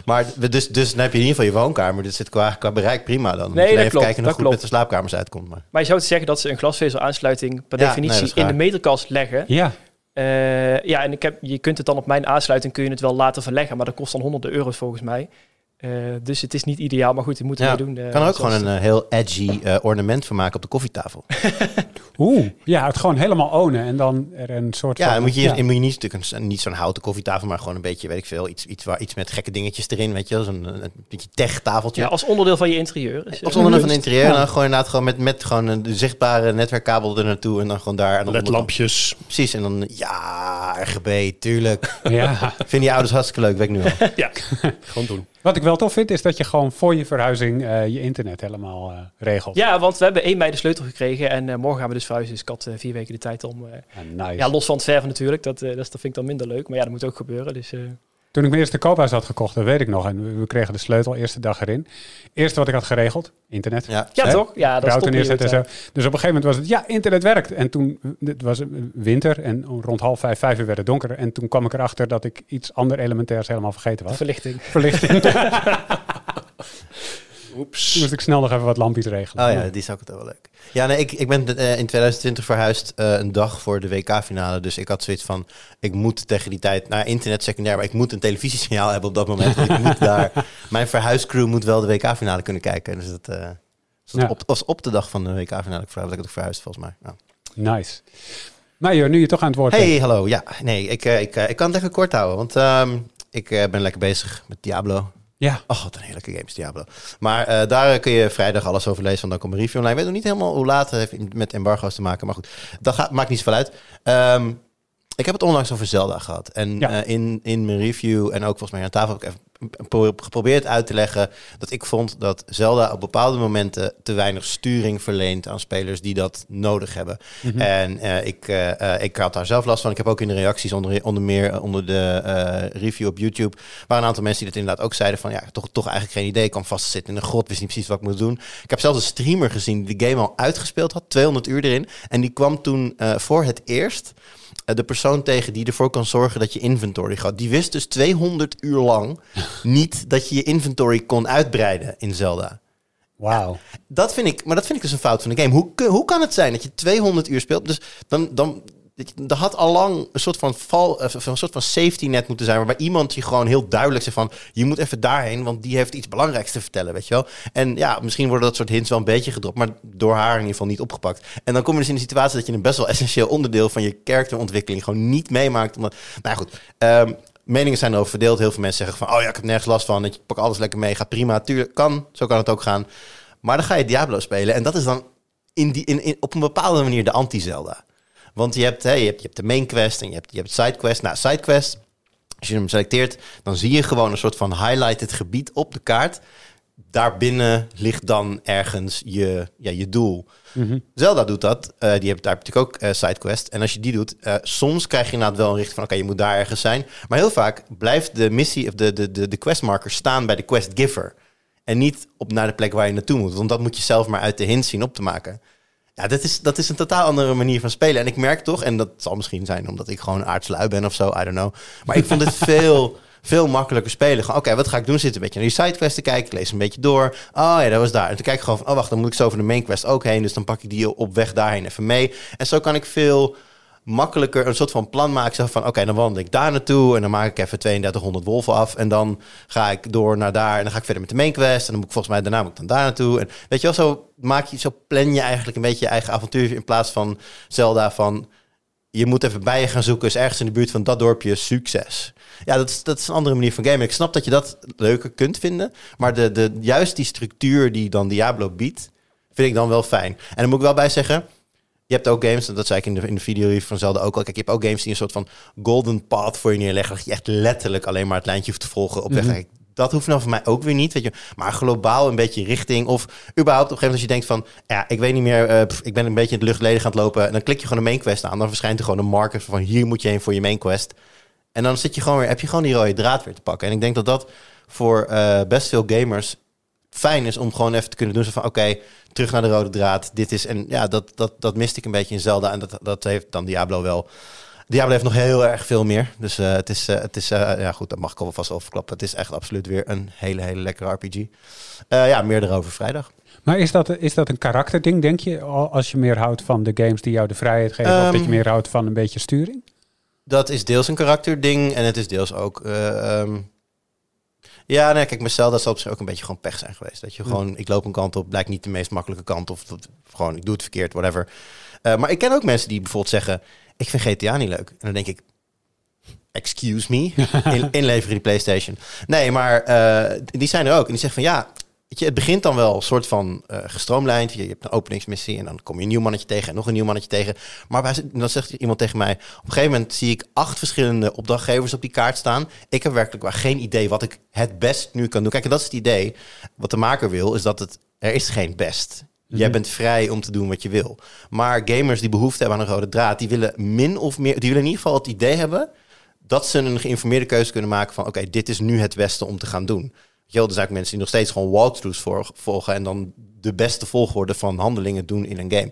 Maar we- dus, dus dan heb je in ieder geval je woonkamer. Dit zit qua, qua bereik prima dan. Nee, dat even klopt, kijken dat hoe goed met klopt. de slaapkamers uitkomt. Maar. maar je zou zeggen dat ze een glasvezelaansluiting per Ja, nee, definitie dat in de meterkast leggen. ja. Eh, ja, en ik heb, je kunt het dan op mijn aansluiting kun je het wel laten verleggen, maar dat kost dan honderden euro's volgens mij. Eh, dus het is niet ideaal, maar goed, moeten Ja, we doen. eh, kan er ook gewoon een eh, heel edgy eh, ornament van maken op de koffietafel. *laughs* Oeh, ja, het gewoon helemaal ownen en dan er een soort Ja, van... dan moet je, ja. je moet je niet, natuurlijk een, niet zo'n houten koffietafel, maar gewoon een beetje, weet ik veel, iets, iets, waar, iets met gekke dingetjes erin, weet je wel. Zo'n een, een beetje tech-tafeltje. Ja, als onderdeel van je interieur. Dus, Als onderdeel van het interieur. Ja. En dan gewoon inderdaad gewoon met, met gewoon een zichtbare netwerkkabel er naartoe. En dan gewoon daar. En dan LED-lampjes. Precies. En dan, ja, RGB, tuurlijk. Ja. *laughs* Ik vind die ouders hartstikke leuk, weet ik nu al. *laughs* Ja, gewoon doen. Wat ik wel tof vind, is dat je gewoon voor je verhuizing eh, je internet helemaal eh, regelt. Ja, want we hebben 1 mei de sleutel gekregen en eh, morgen gaan we dus verhuizen. Dus ik had vier weken de tijd om... Ja, nice. ja, los van het verven natuurlijk, dat, dat, vind ik dan minder leuk. Maar ja, dat moet ook gebeuren. Dus, Toen ik mijn eerste koophuis had gekocht, dat weet ik nog. En we, kregen de sleutel eerste dag erin. Eerste wat ik had geregeld, internet. Ja. toch? Ja, dat is Router en zo. Dus op een gegeven moment was het, ja, internet werkt. En toen, het was winter en rond half vijf, vijf uur werd het donker. En toen kwam ik erachter dat ik iets ander elementairs helemaal vergeten was. Verlichting. Verlichting. *laughs* Oeps. Moest ik snel nog even wat lampjes regelen. Oh ja, die is ook wel leuk. Ja, nee, ik, ik ben eh, in 2020 verhuisd eh, een dag voor de WK-finale. Dus ik had zoiets van, ik moet tegen die tijd naar internet secundair, maar ik moet een televisiesignaal hebben op dat moment. *laughs* Ik moet daar, mijn verhuiscrew moet wel de WK-finale kunnen kijken. Dus dat, dus dat Ja. op, was op de dag van de WK-finale dat ik het verhuisd volgens mij. Ja. Nice. Maar joh, nu je toch aan het woord bent. Hey, hallo. Ja, nee, ik, ik, ik kan het even kort houden, want ehm, ik ben lekker bezig met Diablo. Ja, Oh, wat een heerlijke game is Diablo. Maar eh, daar kun je vrijdag alles over lezen, want dan komt een review online. Ik weet nog niet helemaal hoe laat het heeft met embargo's te maken, maar goed, dat gaat, maakt niet zoveel uit. Ehm, ik heb het onlangs over Zelda gehad. En Ja. eh, in, in mijn review en ook volgens mij aan tafel heb ik even geprobeerd uit te leggen dat ik vond dat Zelda op bepaalde momenten te weinig sturing verleent aan spelers die dat nodig hebben. Mhm. En eh, ik, eh, eh, ik had daar zelf last van. Ik heb ook in de reacties onder, onder meer onder de review op YouTube waren een aantal mensen die dat inderdaad ook zeiden van ja, toch, toch eigenlijk geen idee. Ik kwam vastzitten in een grot, wist niet precies wat ik moest doen. Ik heb zelfs een streamer gezien die de game al uitgespeeld had, 200 uur erin. En die kwam toen voor het eerst de persoon tegen die ervoor kan zorgen dat je inventory gaat. Die wist dus 200 uur lang *laughs* niet dat je je inventory kon uitbreiden in Zelda. wauw. Dat vind ik, maar dat vind ik dus een fout van de game. Hoe, hoe kan het zijn dat je 200 uur speelt? Dus dan, dan er had al lang een soort van eh, een soort van safety net moeten zijn, waarbij iemand je gewoon heel duidelijk zegt van, je moet even daarheen, want die heeft iets belangrijks te vertellen, weet je wel? En ja, misschien worden dat soort hints wel een beetje gedropt, maar door haar in ieder geval niet opgepakt. En dan kom je dus in de situatie dat je een best wel essentieel onderdeel van je karakterontwikkeling gewoon niet meemaakt. Omdat, nou goed. ehm, Meningen zijn erover verdeeld. Heel veel mensen zeggen van, oh ja, ik heb nergens last van. Ik pak alles lekker mee, gaat prima. Tuurlijk, kan. Zo kan het ook gaan. Maar dan ga je Diablo spelen. En dat is dan in die, in, in, op een bepaalde manier de anti-Zelda. Want je hebt, hè, je, hebt, je hebt de main quest en je hebt, je hebt side quest. Nou, side quest, als je hem selecteert, dan zie je gewoon een soort van highlighted gebied op de kaart. daarbinnen ligt dan ergens je, ja, je doel. Mhm. Zelda doet dat. Eh, die heeft daar natuurlijk ook eh, sidequest. En als je die doet, eh, soms krijg je inderdaad wel een richting van... oké, je moet daar ergens zijn. Maar heel vaak blijft de missie of de, de, de, de questmarker staan bij de quest giver. En niet op naar de plek waar je naartoe moet. Want dat moet je zelf maar uit de hint zien op te maken. Ja, dat is, dat is een totaal andere manier van spelen. En ik merk toch, en dat zal misschien zijn omdat ik gewoon aardslui ben of zo, I don't know. Maar ik vond het *laughs* veel, veel makkelijker spelen. Oké, wat ga ik doen? Zit een beetje naar die sidequests te kijken. Ik lees een beetje door. Oh ja, dat was daar. En toen kijk ik gewoon van, oh wacht, dan moet ik zo over de main quest ook heen. Dus dan pak ik die op weg daarheen even mee. En zo kan ik veel makkelijker een soort van plan maken. Van, oké, dan wandel ik daar naartoe en dan maak ik even 3200 wolven af. En dan ga ik door naar daar en dan ga ik verder met de main quest. En dan moet ik volgens mij daarna moet ik dan daar naartoe. En weet je wel, zo maak je, zo plan je eigenlijk een beetje je eigen avontuur in plaats van Zelda van... Je moet even bij je gaan zoeken, is ergens in de buurt van dat dorpje, succes. Ja, dat is, dat is een andere manier van gamen. Ik snap dat je dat leuker kunt vinden. Maar de, de, juist die structuur die dan Diablo biedt, vind ik dan wel fijn. En dan moet ik wel bij zeggen, je hebt ook games, en dat zei ik in de, in de video van Zelda ook al. Kijk, je hebt ook games die een soort van golden path voor je neerleggen. Dat je echt letterlijk alleen maar het lijntje hoeft te volgen op weg. Mhm. Dat hoeft nou voor mij ook weer niet, weet je. Maar globaal een beetje richting. Of überhaupt op een gegeven moment als je denkt van... Ja, ik weet niet meer, eh, ik ben een beetje in het luchtledig aan het lopen. En dan klik je gewoon een main quest aan. Dan verschijnt er gewoon een marker van hier moet je heen voor je main quest. En dan zit je gewoon weer, heb je gewoon die rode draad weer te pakken. En ik denk dat dat voor eh, best veel gamers fijn is om gewoon even te kunnen doen. Zo van, oké, terug naar de rode draad. Dit is, en ja, dat, dat, dat miste ik een beetje in Zelda. En dat, dat heeft dan Diablo wel. Diablo heeft nog heel erg veel meer. Dus eh, het is, eh, het is eh, ja goed, dat mag ik al vast overklappen. Het is echt absoluut weer een hele, hele lekkere RPG. Ja, meer erover vrijdag. Maar is dat, is dat een karakterding, denk je? al- Als je meer houdt van de games die jou de vrijheid geven, of dat je Ehm, meer houdt van een beetje sturing? Dat is deels een karakterding en het is deels ook... eh, ehm, ja, nee, kijk, met Zelda zal op zich ook een beetje gewoon pech zijn geweest. Dat je gewoon, ik loop een kant op, blijkt niet de meest makkelijke kant. Of, dat- gewoon, ik doe het verkeerd, whatever. Eh, maar ik ken ook mensen die bijvoorbeeld zeggen, ik vind GTA niet leuk. En dan denk ik, excuse me, *laughs* in, inleveren die PlayStation. Nee, maar eh, die zijn er ook. En die zeggen van, ja, weet je, het begint dan wel een soort van eh gestroomlijnd. Je, je hebt een openingsmissie en dan kom je een nieuw mannetje tegen en nog een nieuw mannetje tegen. Maar dan zegt iemand tegen mij, op een gegeven moment zie ik acht verschillende opdrachtgevers op die kaart staan. Ik heb werkelijk waar geen idee wat ik het best nu kan doen. Kijk, en dat is het idee. Wat de maker wil, is dat het, er is geen best. Jij bent vrij om te doen wat je wil. Maar gamers die behoefte hebben aan een rode draad, die willen min of meer, die willen in ieder geval het idee hebben dat ze een geïnformeerde keuze kunnen maken van oké, dit is nu het beste om te gaan doen. Je wel, er zijn ook mensen die nog steeds gewoon walkthroughs volgen en dan de beste volgorde van handelingen doen in een game.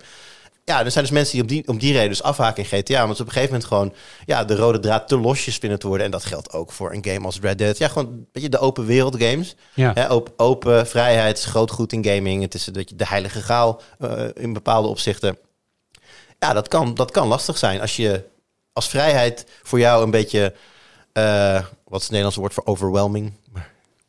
Ja, er zijn dus mensen die op die, om die reden dus afhaken in GTA. Want ze op een gegeven moment gewoon ja, de rode draad te losjes vinden te worden. En dat geldt ook voor een game als Red Dead. Ja, gewoon een beetje de open wereld games. Ja. Hè, open, open vrijheid groot goed in gaming. Het is dat je de heilige graal eh, in bepaalde opzichten. Ja, dat kan, dat kan lastig zijn als je als vrijheid voor jou een beetje, eh, wat is het Nederlandse woord voor overwhelming?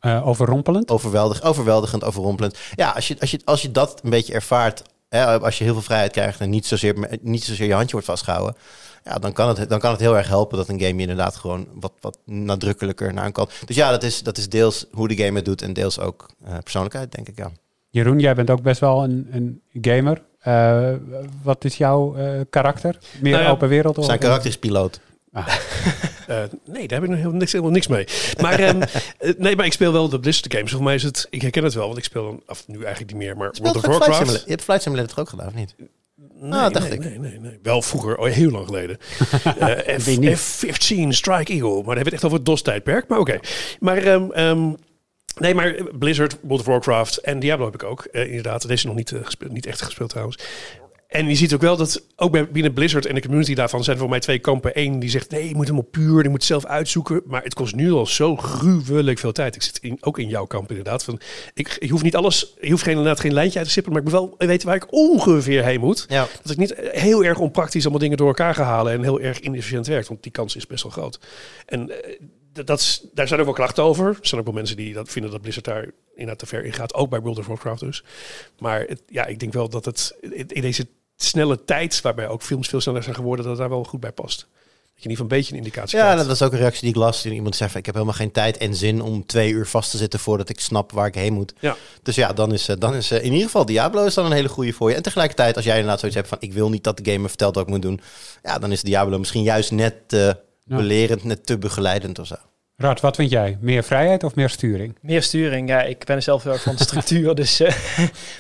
Eh, overrompelend? Overweldig, overweldigend, overrompelend. Ja, als je, als je, als je dat een beetje ervaart, hè, als je heel veel vrijheid krijgt en niet zozeer, niet zozeer je handje wordt vastgehouden, ja, dan kan, het, dan kan het heel erg helpen dat een game je inderdaad gewoon wat, wat nadrukkelijker naar kant. Dus ja, dat is, dat is deels hoe de game het doet en deels ook eh, persoonlijkheid, denk ik. Ja. Jeroen, jij bent ook best wel een, een gamer. Eh, wat is jouw eh, karakter? Meer Nou ja, open wereld? Of Zijn karakter is piloot. *laughs* Eh, nee, daar heb ik nog helemaal niks, helemaal niks mee. Maar, ehm, *laughs* eh, nee, maar ik speel wel de Blizzard games. Voor mij is het, ik herken het wel, want ik speel dan, af nu eigenlijk niet meer, maar Speelt World of Flight Warcraft. Simulator. Je hebt Flight Simulator ook gedaan, of niet? Nee, Ah, dacht nee, ik. Nee, nee, nee. Wel vroeger, oh, heel lang geleden. *laughs* Eh, F, Wie niet? F-15 Strike Eagle. Maar dan hebben we het echt over het DOS-tijdperk. Maar oké. Maar, nee, maar Blizzard, World of Warcraft en Diablo heb ik ook. eh, inderdaad, deze nog niet, gespeeld, niet echt gespeeld trouwens. En je ziet ook wel dat ook binnen Blizzard en de community daarvan zijn voor mij twee kampen. Eén die zegt nee, je moet hem op puur, je moet het zelf uitzoeken. Maar het kost nu al zo gruwelijk veel tijd. Ik zit in, ook in jouw kamp inderdaad. Van, ik, je hoeft niet alles, je hoeft geen, inderdaad geen lijntje uit te stippelen. Maar ik moet wel weten waar ik ongeveer heen moet. Ja. Dat ik niet heel erg onpraktisch allemaal dingen door elkaar ga halen en heel erg inefficiënt werkt. Want die kans is best wel groot. En eh, dat, is, daar zijn ook wel klachten over. Er zijn ook wel mensen die dat vinden dat Blizzard daar inderdaad te ver in gaat. Ook bij World of Warcraft dus. Maar het, ja, ik denk wel dat het in in deze snelle tijd, waarbij ook films veel sneller zijn geworden, dat het daar wel goed bij past. Dat je in ieder geval een beetje een indicatie Ja, krijgt. dat is ook een reactie die ik las. Toen iemand zei van, ik heb helemaal geen tijd en zin om twee uur vast te zitten voordat ik snap waar ik heen moet. Ja. Dus ja, dan is, eh, dan is eh, in ieder geval Diablo is dan een hele goede voor je. En tegelijkertijd, als jij inderdaad zoiets hebt van, ik wil niet dat de game me vertelt wat ik moet doen. Ja, dan is Diablo misschien juist net Ja. Belerend, net te begeleidend of zo. Rad, wat vind jij? Meer vrijheid of meer sturing? Meer sturing, ja. Ik ben zelf heel erg van de structuur. *laughs* dus eh,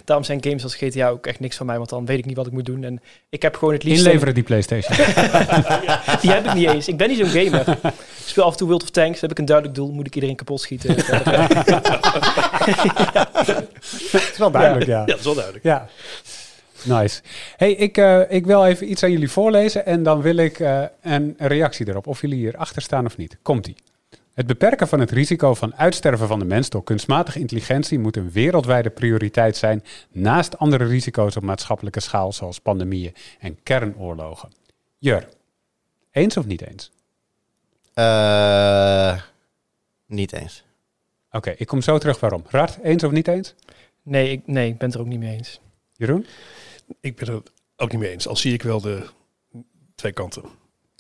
daarom zijn games als GTA ook echt niks van mij. Want dan weet ik niet wat ik moet doen. En ik heb gewoon het liefst... Inleveren die Playstation. *laughs* Die heb ik niet eens. Ik ben niet zo'n gamer. Ik speel af en toe World of Tanks. heb ik een duidelijk doel. Moet ik iedereen kapot schieten. *laughs* Het is wel duidelijk, ja. Ja, dat is wel duidelijk. Ja. Nice. Hey, ik, eh, ik wil even iets aan jullie voorlezen en dan wil ik eh, een reactie erop. Of jullie hierachter staan of niet. Komt-ie. Het beperken van het risico van uitsterven van de mens door kunstmatige intelligentie moet een wereldwijde prioriteit zijn naast andere risico's op maatschappelijke schaal zoals pandemieën en kernoorlogen. Jur, eens of niet eens? Eh, niet eens. Oké, ik kom zo terug waarom. Rart, eens of niet eens? nee, ik, nee, ik ben het er ook niet mee eens. Jeroen? Ik ben het ook niet mee eens. Al zie ik wel de twee kanten.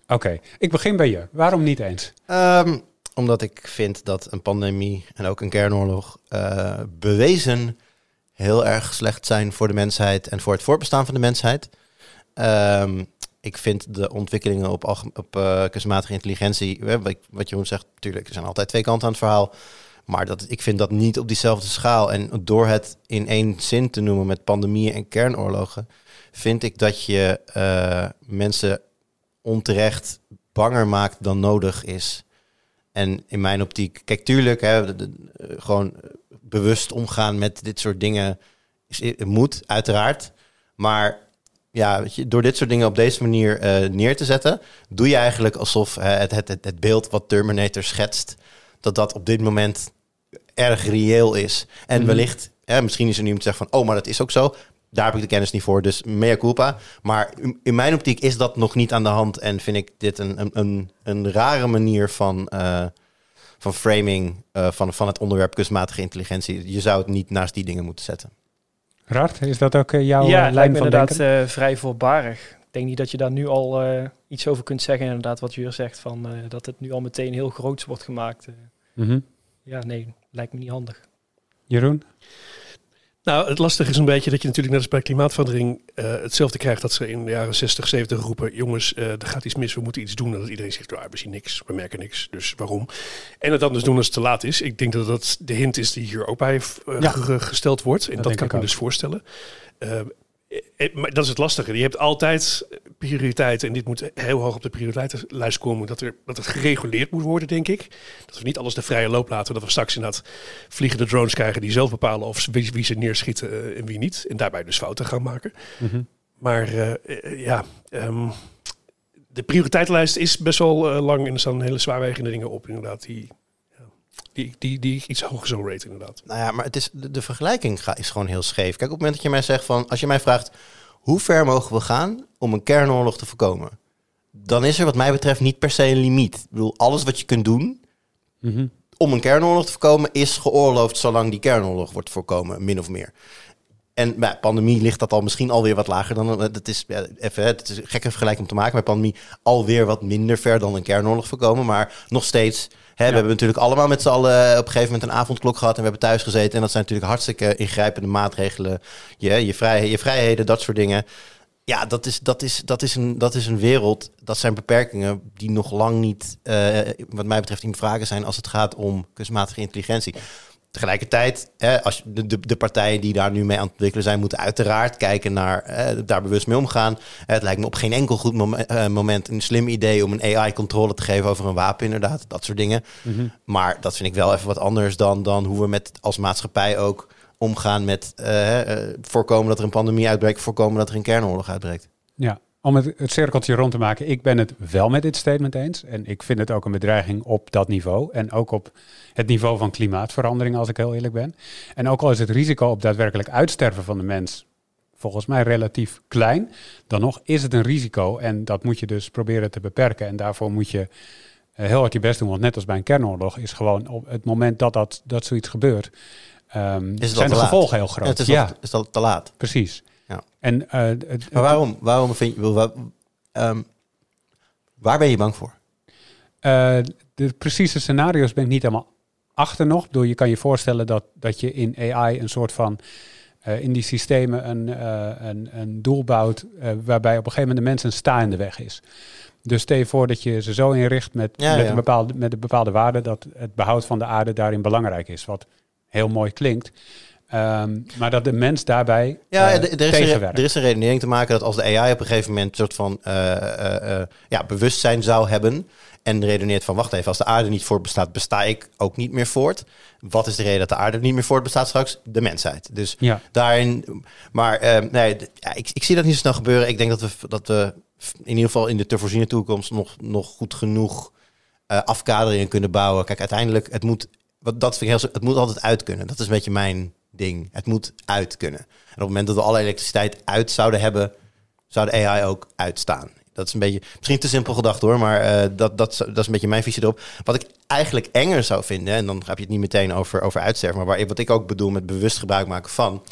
Oké, ik begin bij je. Waarom niet eens? Ehm, omdat ik vind dat een pandemie en ook een kernoorlog eh, bewezen heel erg slecht zijn voor de mensheid en voor het voortbestaan van de mensheid. Ehm, ik vind de ontwikkelingen op, op eh, kunstmatige intelligentie, wat, wat Jeroen zegt, natuurlijk, er zijn altijd twee kanten aan het verhaal. Maar dat, ik vind dat niet op diezelfde schaal. En door het in één zin te noemen met pandemieën en kernoorlogen, vind ik dat je eh, mensen onterecht banger maakt dan nodig is. En in mijn optiek, kijk, tuurlijk, hè, eh, gewoon eh, bewust omgaan met dit soort dingen is, moet, uiteraard. Maar ja, weet je, door dit soort dingen op deze manier neer te zetten, doe je eigenlijk alsof het, het, het beeld wat Terminator schetst, dat dat op dit moment erg reëel is. En Mhm. wellicht, hè, misschien is er nu iemand die zegt van, oh, maar dat is ook zo. Daar heb ik de kennis niet voor, dus mea culpa. Maar in- mijn optiek is dat nog niet aan de hand en vind ik dit een, een, een, een rare manier van, eh, van framing eh, van, van het onderwerp kunstmatige intelligentie. Je zou het niet naast die dingen moeten zetten. Rart, is dat ook eh, jouw ja, het lijkt lijn me van inderdaad denken? eh, vrij voorbarig. Ik denk niet dat je daar nu al eh, iets over kunt zeggen. Inderdaad, wat Jur zegt, van, eh, dat het nu al meteen heel groots wordt gemaakt. Mhm. Ja, nee, lijkt me niet handig. Jeroen? Nou, het lastige is een beetje dat je natuurlijk net als bij klimaatverandering eh, hetzelfde krijgt dat ze in de jaren 60, 70 roepen: jongens, eh, er gaat iets mis, we moeten iets doen. En dat iedereen zegt: "Ja, we zien niks, we merken niks, dus waarom? En het dan dus doen als het te laat is. Ik denk dat dat de hint is die hier ook bij eh, Ja. gesteld wordt. En Dat kan ik ik me ook. dus voorstellen. Eh, eh, maar dat is het lastige. Je hebt altijd prioriteiten. En dit moet heel hoog op de prioriteitenlijst komen. Dat, er, dat het gereguleerd moet worden, denk ik. Dat we niet alles de vrije loop laten. Dat we straks inderdaad vliegende drones krijgen die zelf bepalen of ze, wie, wie ze neerschieten eh, en wie niet. En daarbij dus fouten gaan maken. Mhm. Maar ja, ehm, de prioriteitenlijst is best wel lang. En er staan hele zwaarwegende dingen op, inderdaad. Die, die, die, die ik iets hoger zal raten, inderdaad. Nou ja, maar het is, de, de vergelijking ga, is gewoon heel scheef. Kijk, op het moment dat je mij zegt van, als je mij vraagt, hoe ver mogen we gaan om een kernoorlog te voorkomen? Dan is er wat mij betreft niet per se een limiet. Ik bedoel, alles wat je kunt doen Mhm. om een kernoorlog te voorkomen, is geoorloofd zolang die kernoorlog wordt voorkomen, min of meer. En bij pandemie ligt dat al misschien alweer wat lager dan. Dat is, ja, even, het is een gekke vergelijking om te maken. Bij pandemie alweer wat minder ver dan een kernoorlog voorkomen. Maar nog steeds. Hè, We hebben natuurlijk allemaal met z'n allen op een gegeven moment een avondklok gehad. En we hebben thuis gezeten. En dat zijn natuurlijk hartstikke ingrijpende maatregelen. Je, je, vrij, je vrijheden, dat soort dingen. Ja, dat is, dat, is, dat, is een, dat is een wereld. Dat zijn beperkingen die nog lang niet, eh, wat mij betreft, in vragen zijn als het gaat om kunstmatige intelligentie. Tegelijkertijd, als de, de, de partijen die daar nu mee aan het ontwikkelen zijn, moeten uiteraard kijken naar eh, daar bewust mee omgaan. Het lijkt me op geen enkel goed eh, moment een slim idee om een AI-controle te geven over een wapen, inderdaad, dat soort dingen. Mhm. Maar dat vind ik wel even wat anders dan, dan hoe we met als maatschappij ook omgaan met eh, eh, voorkomen dat er een pandemie uitbreekt, voorkomen dat er een kernoorlog uitbreekt. Ja, om het, het cirkeltje rond te maken. Ik ben het wel met dit statement eens. En ik vind het ook een bedreiging op dat niveau. En ook op het niveau van klimaatverandering, als ik heel eerlijk ben. En ook al is het risico op daadwerkelijk uitsterven van de mens volgens mij relatief klein, dan nog is het een risico. En dat moet je dus proberen te beperken. En daarvoor moet je eh, heel hard je best doen. Want net als bij een kernoorlog is gewoon op het moment dat, dat, dat zoiets gebeurt, al zijn de gevolgen heel groot. het is, ja, al, is al te laat. precies. Ja. En, eh, het- Maar waarom, waarom vind je, wa- ehm, waar ben je bang voor? Eh, de precieze scenario's ben ik niet helemaal achter nog. Bedoel, je kan je voorstellen dat, dat je in AI een soort van eh, in die systemen een, een, een doel bouwt waarbij op een gegeven moment de mens een sta in de weg is. Dus stel je voor dat je ze zo inricht met, Ja, met, ja. Een bepaalde, met een bepaalde waarde dat het behoud van de aarde daarin belangrijk is. Wat heel mooi klinkt. Ehm, maar dat de mens daarbij Ja, eh, er, is een, er is een redenering te maken dat als de AI op een gegeven moment een soort van eh, eh, ja, bewustzijn zou hebben. En redeneert van, wacht even, als de aarde niet voortbestaat, besta ik ook niet meer voort. Wat is de reden dat de aarde niet meer voortbestaat straks? De mensheid. Dus Ja. daarin, maar eh, nee, ik, ik zie dat niet zo snel gebeuren. Ik denk dat we, dat we in ieder geval in de te voorziene toekomst nog, nog goed genoeg afkaderingen kunnen bouwen. Kijk, uiteindelijk, het moet, wat, dat vind ik heel, het moet altijd uit kunnen. Dat is een beetje mijn ding. Het moet uit kunnen. En op het moment dat we alle elektriciteit uit zouden hebben, zou de AI ook uitstaan. Dat is een beetje, misschien te simpel gedacht hoor, maar eh, dat, dat, dat is een beetje mijn visie erop. Wat ik eigenlijk enger zou vinden, en dan heb je het niet meteen over, over uitsterven, maar waar, wat ik ook bedoel met bewust gebruik maken van,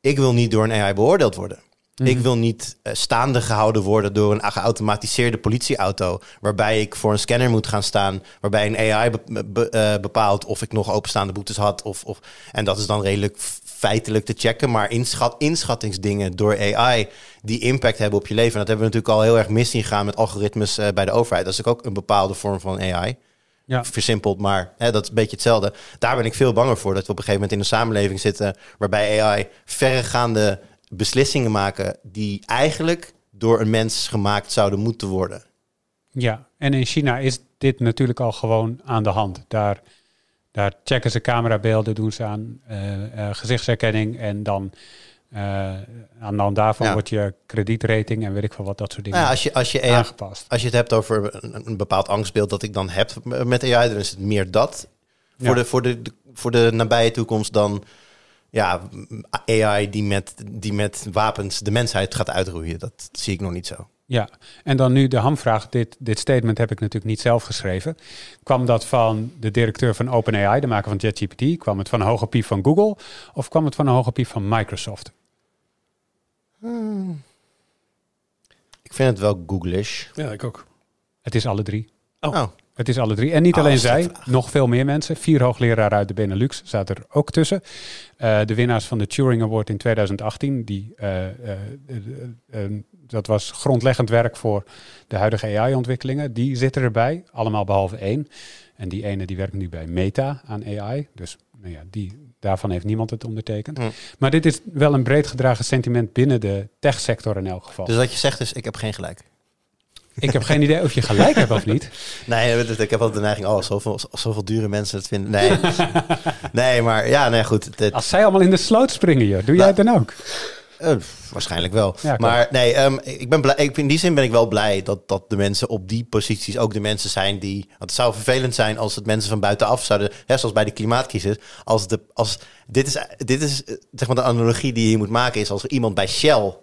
ik wil niet door een AI beoordeeld worden. Ik wil niet eh, staande gehouden worden door een geautomatiseerde politieauto. Waarbij ik voor een scanner moet gaan staan. Waarbij een AI be- be- eh, bepaalt of ik nog openstaande boetes had. Of, of, en dat is dan redelijk feitelijk te checken. Maar inschat, inschattingsdingen door AI die impact hebben op je leven. En dat hebben we natuurlijk al heel erg mis zien gaan met algoritmes eh, bij de overheid. Dat is ook een bepaalde vorm van AI Ja. versimpeld, maar hè, dat is een beetje hetzelfde. Daar ben ik veel banger voor dat we op een gegeven moment in een samenleving zitten waarbij AI verregaande beslissingen maken die eigenlijk door een mens gemaakt zouden moeten worden. Ja, en in China is dit natuurlijk al gewoon aan de hand. Daar, daar checken ze camerabeelden, doen ze aan eh, eh, gezichtsherkenning en dan eh, aan de hand daarvan Ja. wordt je kredietrating en weet ik veel wat dat soort dingen Nou ja, als, je, als, je AI, aangepast. als je het hebt over een, een bepaald angstbeeld dat ik dan heb met AI, dan is het meer dat voor, Ja. de, voor, de, de- voor de nabije toekomst dan ja, AI die met, die met wapens de mensheid gaat uitroeien. Dat zie ik nog niet zo. Ja, en dan nu de hamvraag. Dit, dit statement heb ik natuurlijk niet zelf geschreven. Kwam dat van de directeur van OpenAI, de maker van ChatGPT? Kwam het van een hoge piep van Google? Of kwam het van een hoge piep van Microsoft? Ik vind het wel Googlish. Ja, ik ook. Het is alle drie. Oh. Oh. Het is alle drie. En niet Oh, alleen zij, nog veel meer mensen. Vier hoogleraren uit de Benelux zaten er ook tussen. Eh, de winnaars van de Turing Award in 2018, die, eh, eh, dat was grondleggend werk voor de huidige AI-ontwikkelingen. Die zitten erbij, allemaal behalve één. En die ene die werkt nu bij Meta aan AI. Dus nou ja, die, daarvan heeft niemand het ondertekend. Hm. Maar dit is wel een breed gedragen sentiment binnen de techsector in elk geval. Dus wat je zegt is, ik heb geen gelijk. Ik heb geen idee of je gelijk hebt of niet. *laughs* Nee, ik heb altijd de neiging, oh, zoveel, zoveel dure mensen het vinden. Nee, *laughs* nee maar ja, nee, goed. Het, Als zij allemaal in de sloot springen, joh, doe jij het dan ook? eh, waarschijnlijk wel. Ja, maar nee, ehm, ik ben blij, ik, in die zin ben ik wel blij dat, dat de mensen op die posities ook de mensen zijn die... Want het zou vervelend zijn als het mensen van buitenaf zouden... Hè, zoals bij de klimaatcrisis. Als de, als, dit is, dit is eh, zeg maar de analogie die je moet maken... is als er iemand bij Shell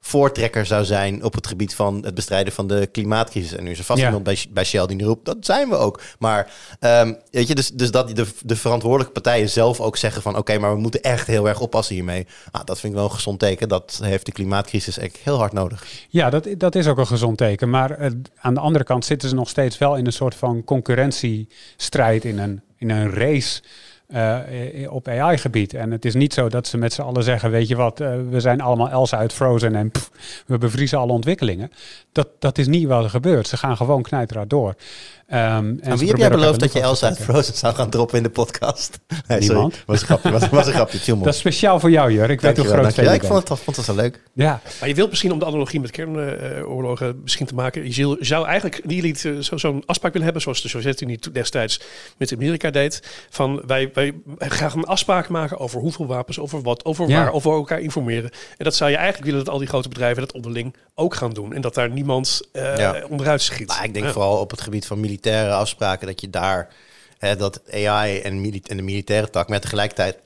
voortrekker zou zijn op het gebied van het bestrijden van de klimaatcrisis. En nu is er vast Ja. iemand bij, bij Shell die nu roept, dat zijn we ook. Maar ehm, weet je, dus, dus dat de, de verantwoordelijke partijen zelf ook zeggen van oké, maar we moeten echt heel erg oppassen hiermee. Nou, dat vind ik wel een gezond teken. Dat heeft de klimaatcrisis echt heel hard nodig. Ja, dat, dat is ook een gezond teken. Maar eh, aan de andere kant zitten ze nog steeds wel in een soort van concurrentiestrijd, in een, in een race eh, eh, op AI-gebied. En het is niet zo dat ze met z'n allen zeggen, weet je wat, eh, we zijn allemaal Elsa uit Frozen en we bevriezen alle ontwikkelingen. Dat, dat is niet wat er gebeurt. Ze gaan gewoon knijteraad door. Ehm, en wie heb jij beloofd dat je Elsa uit. Frozen zou gaan droppen in de podcast? *laughs* Nee, sorry. Niemand. Was een grapje, was, was een grapje. *laughs* Dat is speciaal voor jou, Jur. Ik weet hoe groot Ja, ik vond het, vond het wel leuk. Ja, Maar je wilt misschien om de analogie met kernoorlogen misschien te maken. Je zou- zou eigenlijk die liet eh, zo- zo'n afspraak willen hebben, zoals de Sovjet-Unie destijds met Amerika deed. Van wij, wij gaan een afspraak maken over hoeveel wapens, over wat, over Ja. waar, over elkaar informeren. En dat zou je eigenlijk willen dat al die grote bedrijven dat onderling ook gaan doen. En dat daar niemand eh, Ja. onderuit schiet. Maar ik denk Ja. vooral op het gebied van militaire afspraken dat je daar hè, dat AI en, de militaire tak, maar tegelijkertijd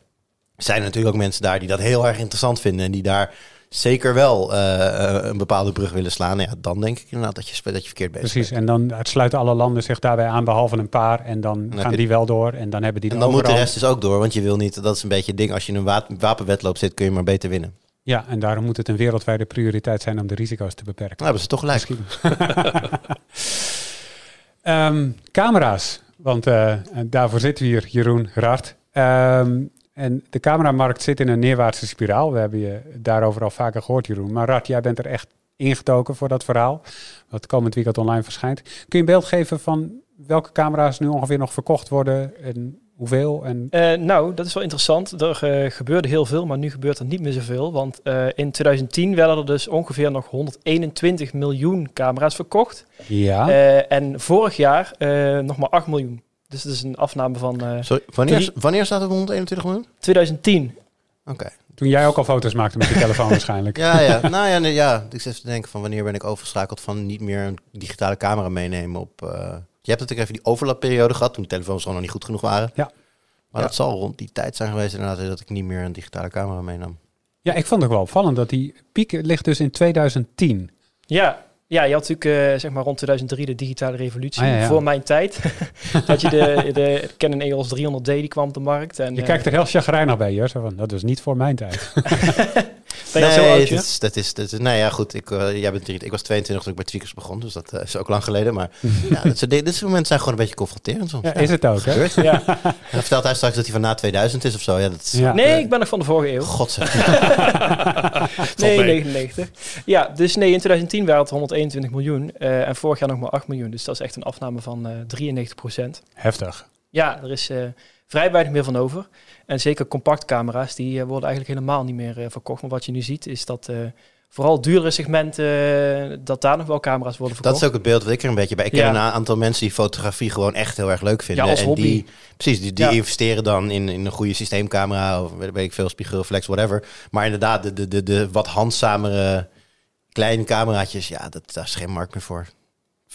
zijn er natuurlijk ook mensen daar die dat heel erg interessant vinden en die daar zeker wel eh, eh, een bepaalde brug willen slaan. Ja, dan denk ik inderdaad dat je, dat je verkeerd bezig precies. bent. En dan sluiten alle landen zich daarbij aan, behalve een paar. En dan gaan die wel door. En dan hebben die En dan moet de rest dus ook door, want je wil niet, dat is een beetje het ding, als je in een wa- wapenwedloop zit, kun je maar beter winnen. Ja, en daarom moet het een wereldwijde prioriteit zijn om de risico's te beperken. Nou, hebben ze toch gelijk. *laughs* *laughs* Ehm, camera's, want eh, daarvoor zitten we hier, Jeroen Rart. Ehm, En de cameramarkt zit in een neerwaartse spiraal. We hebben je daarover al vaker gehoord, Jeroen. Maar Rad, jij bent er echt ingetoken voor dat verhaal. Wat komend weekend online verschijnt. Kun je een beeld geven van welke camera's nu ongeveer nog verkocht worden en hoeveel? En... Uh, nou, dat is wel interessant. Er uh, gebeurde heel veel, maar nu gebeurt er niet meer zoveel. Want uh, in 2010 werden er dus ongeveer nog 121 miljoen camera's verkocht. Ja. en vorig jaar nog maar 8 miljoen. Dus dat is een afname van... Sorry, wanneer, drie... wanneer staat het op 121 miljoen? 2010. Oké. Okay. Toen jij ook al foto's maakte met je telefoon waarschijnlijk. *laughs* Ja, ja. Nou ja, nee, ja. Ik zit te denken van wanneer ben ik overgeschakeld van niet meer een digitale camera meenemen op... Je hebt natuurlijk even die overlapperiode gehad toen de telefoons gewoon nog niet goed genoeg waren. Ja. Maar ja. dat zal rond die tijd zijn geweest inderdaad dat ik niet meer een digitale camera meenam. Ja, ik vond het wel opvallend dat die piek ligt dus in 2010. Ja, ja, je had natuurlijk uh, zeg maar rond 2003 de digitale revolutie. Ah, ja, ja. Voor mijn tijd. *laughs* dat je de, de Canon EOS 300D die kwam op de markt. En, je uh, kijkt er heel chagrijnig bij, Jus. Van, dat is niet voor mijn tijd. *laughs* ben je nee, zo oud, dat is, dat is, dat is, nou ja, goed. Ik, uh, jij bent, ik was 22 toen ik bij Tweakers begon, dus dat uh, is ook lang geleden. Maar *laughs* ja, dit, soort, dit soort momenten zijn gewoon een beetje confronterend soms. Ja, is het ook, hè? Gebeurt. Ja. En *laughs* dan vertelt hij straks dat hij van na 2000 is of zo. Ja, dat is, Ja. Nee, ik ben nog van de vorige eeuw. Godzijdank. *laughs* nee, mee. 99. Ja, dus nee, in 2010 waren het 121 miljoen. Uh, en vorig jaar nog maar 8 miljoen. Dus dat is echt een afname van uh, 93 procent. Heftig. Ja, er is uh, vrij weinig meer van over. En zeker compactcamera's, die uh, worden eigenlijk helemaal niet meer uh, verkocht. Maar wat je nu ziet, is dat uh, vooral duurdere segmenten, dat daar nog wel camera's worden verkocht. Dat is ook het beeld wat ik er een beetje bij. Ik ken een aantal mensen die fotografie gewoon echt heel erg leuk vinden. Ja, als en hobby. die, precies, die, die Ja. investeren dan in, in een goede systeemcamera of weet, ik veel, spiegelreflex, whatever. Maar inderdaad, de, de, de, de wat handzamere kleine cameraatjes, ja, dat, daar is geen markt meer voor.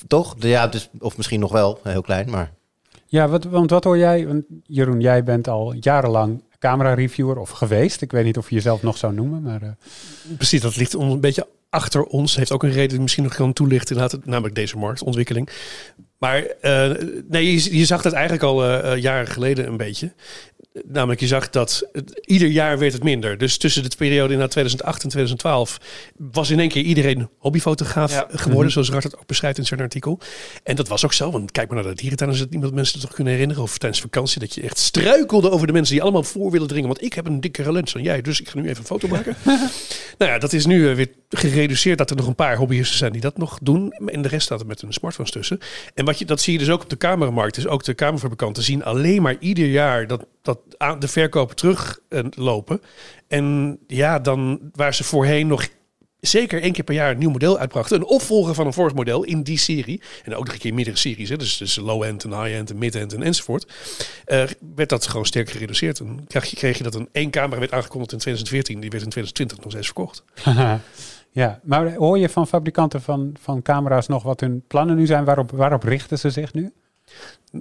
Toch? Ja, dus, of misschien nog wel, heel klein, maar... Ja, want wat hoor jij? Want Jeroen, jij bent al jarenlang camera-reviewer of geweest. Ik weet niet of je jezelf nog zou noemen, maar... eh, Precies, dat ligt een beetje achter ons. Heeft ook een reden die misschien nog kan toelichten, inderdaad, namelijk deze marktontwikkeling. Maar eh, nee, je, zag dat eigenlijk al eh, jaren geleden een beetje. Namelijk, je zag dat het- ieder jaar werd het minder. Dus tussen de periode na 2008 en 2012 was in één keer iedereen hobbyfotograaf Ja. geworden, Mhm. zoals Rart het ook beschrijft in zijn artikel. En dat was ook zo, want kijk maar naar de dierentuin, als het iemand mensen het toch kunnen herinneren, of tijdens vakantie, dat je echt struikelde over de mensen die allemaal voor willen dringen. Want ik heb een dikkere lens dan jij, dus ik ga nu even een foto maken. *laughs* nou ja, dat is nu eh, weer gereduceerd dat er nog een paar hobbyisten zijn die dat nog doen. En de rest staat er met hun smartphones tussen. En wat je, dat zie je dus ook op de cameramarkt. Dus ook de camerafabrikanten zien alleen maar ieder jaar dat, dat aan de verkopen teruglopen. En ja, dan waar ze voorheen nog zeker één keer per jaar een nieuw model uitbrachten. Een opvolger van een vorig model in die serie. En ook nog een keer meerdere series. Hè? Dus, dus low-end en high-end en mid-end en enzovoort. eh, werd dat gewoon sterk gereduceerd. En kreeg je, kreeg je dat een één camera werd aangekondigd in 2014. Die werd in 2020 nog steeds verkocht. *laughs* ja, maar hoor je van fabrikanten van, van camera's nog wat hun plannen nu zijn? Waarop, waarop richten ze zich nu?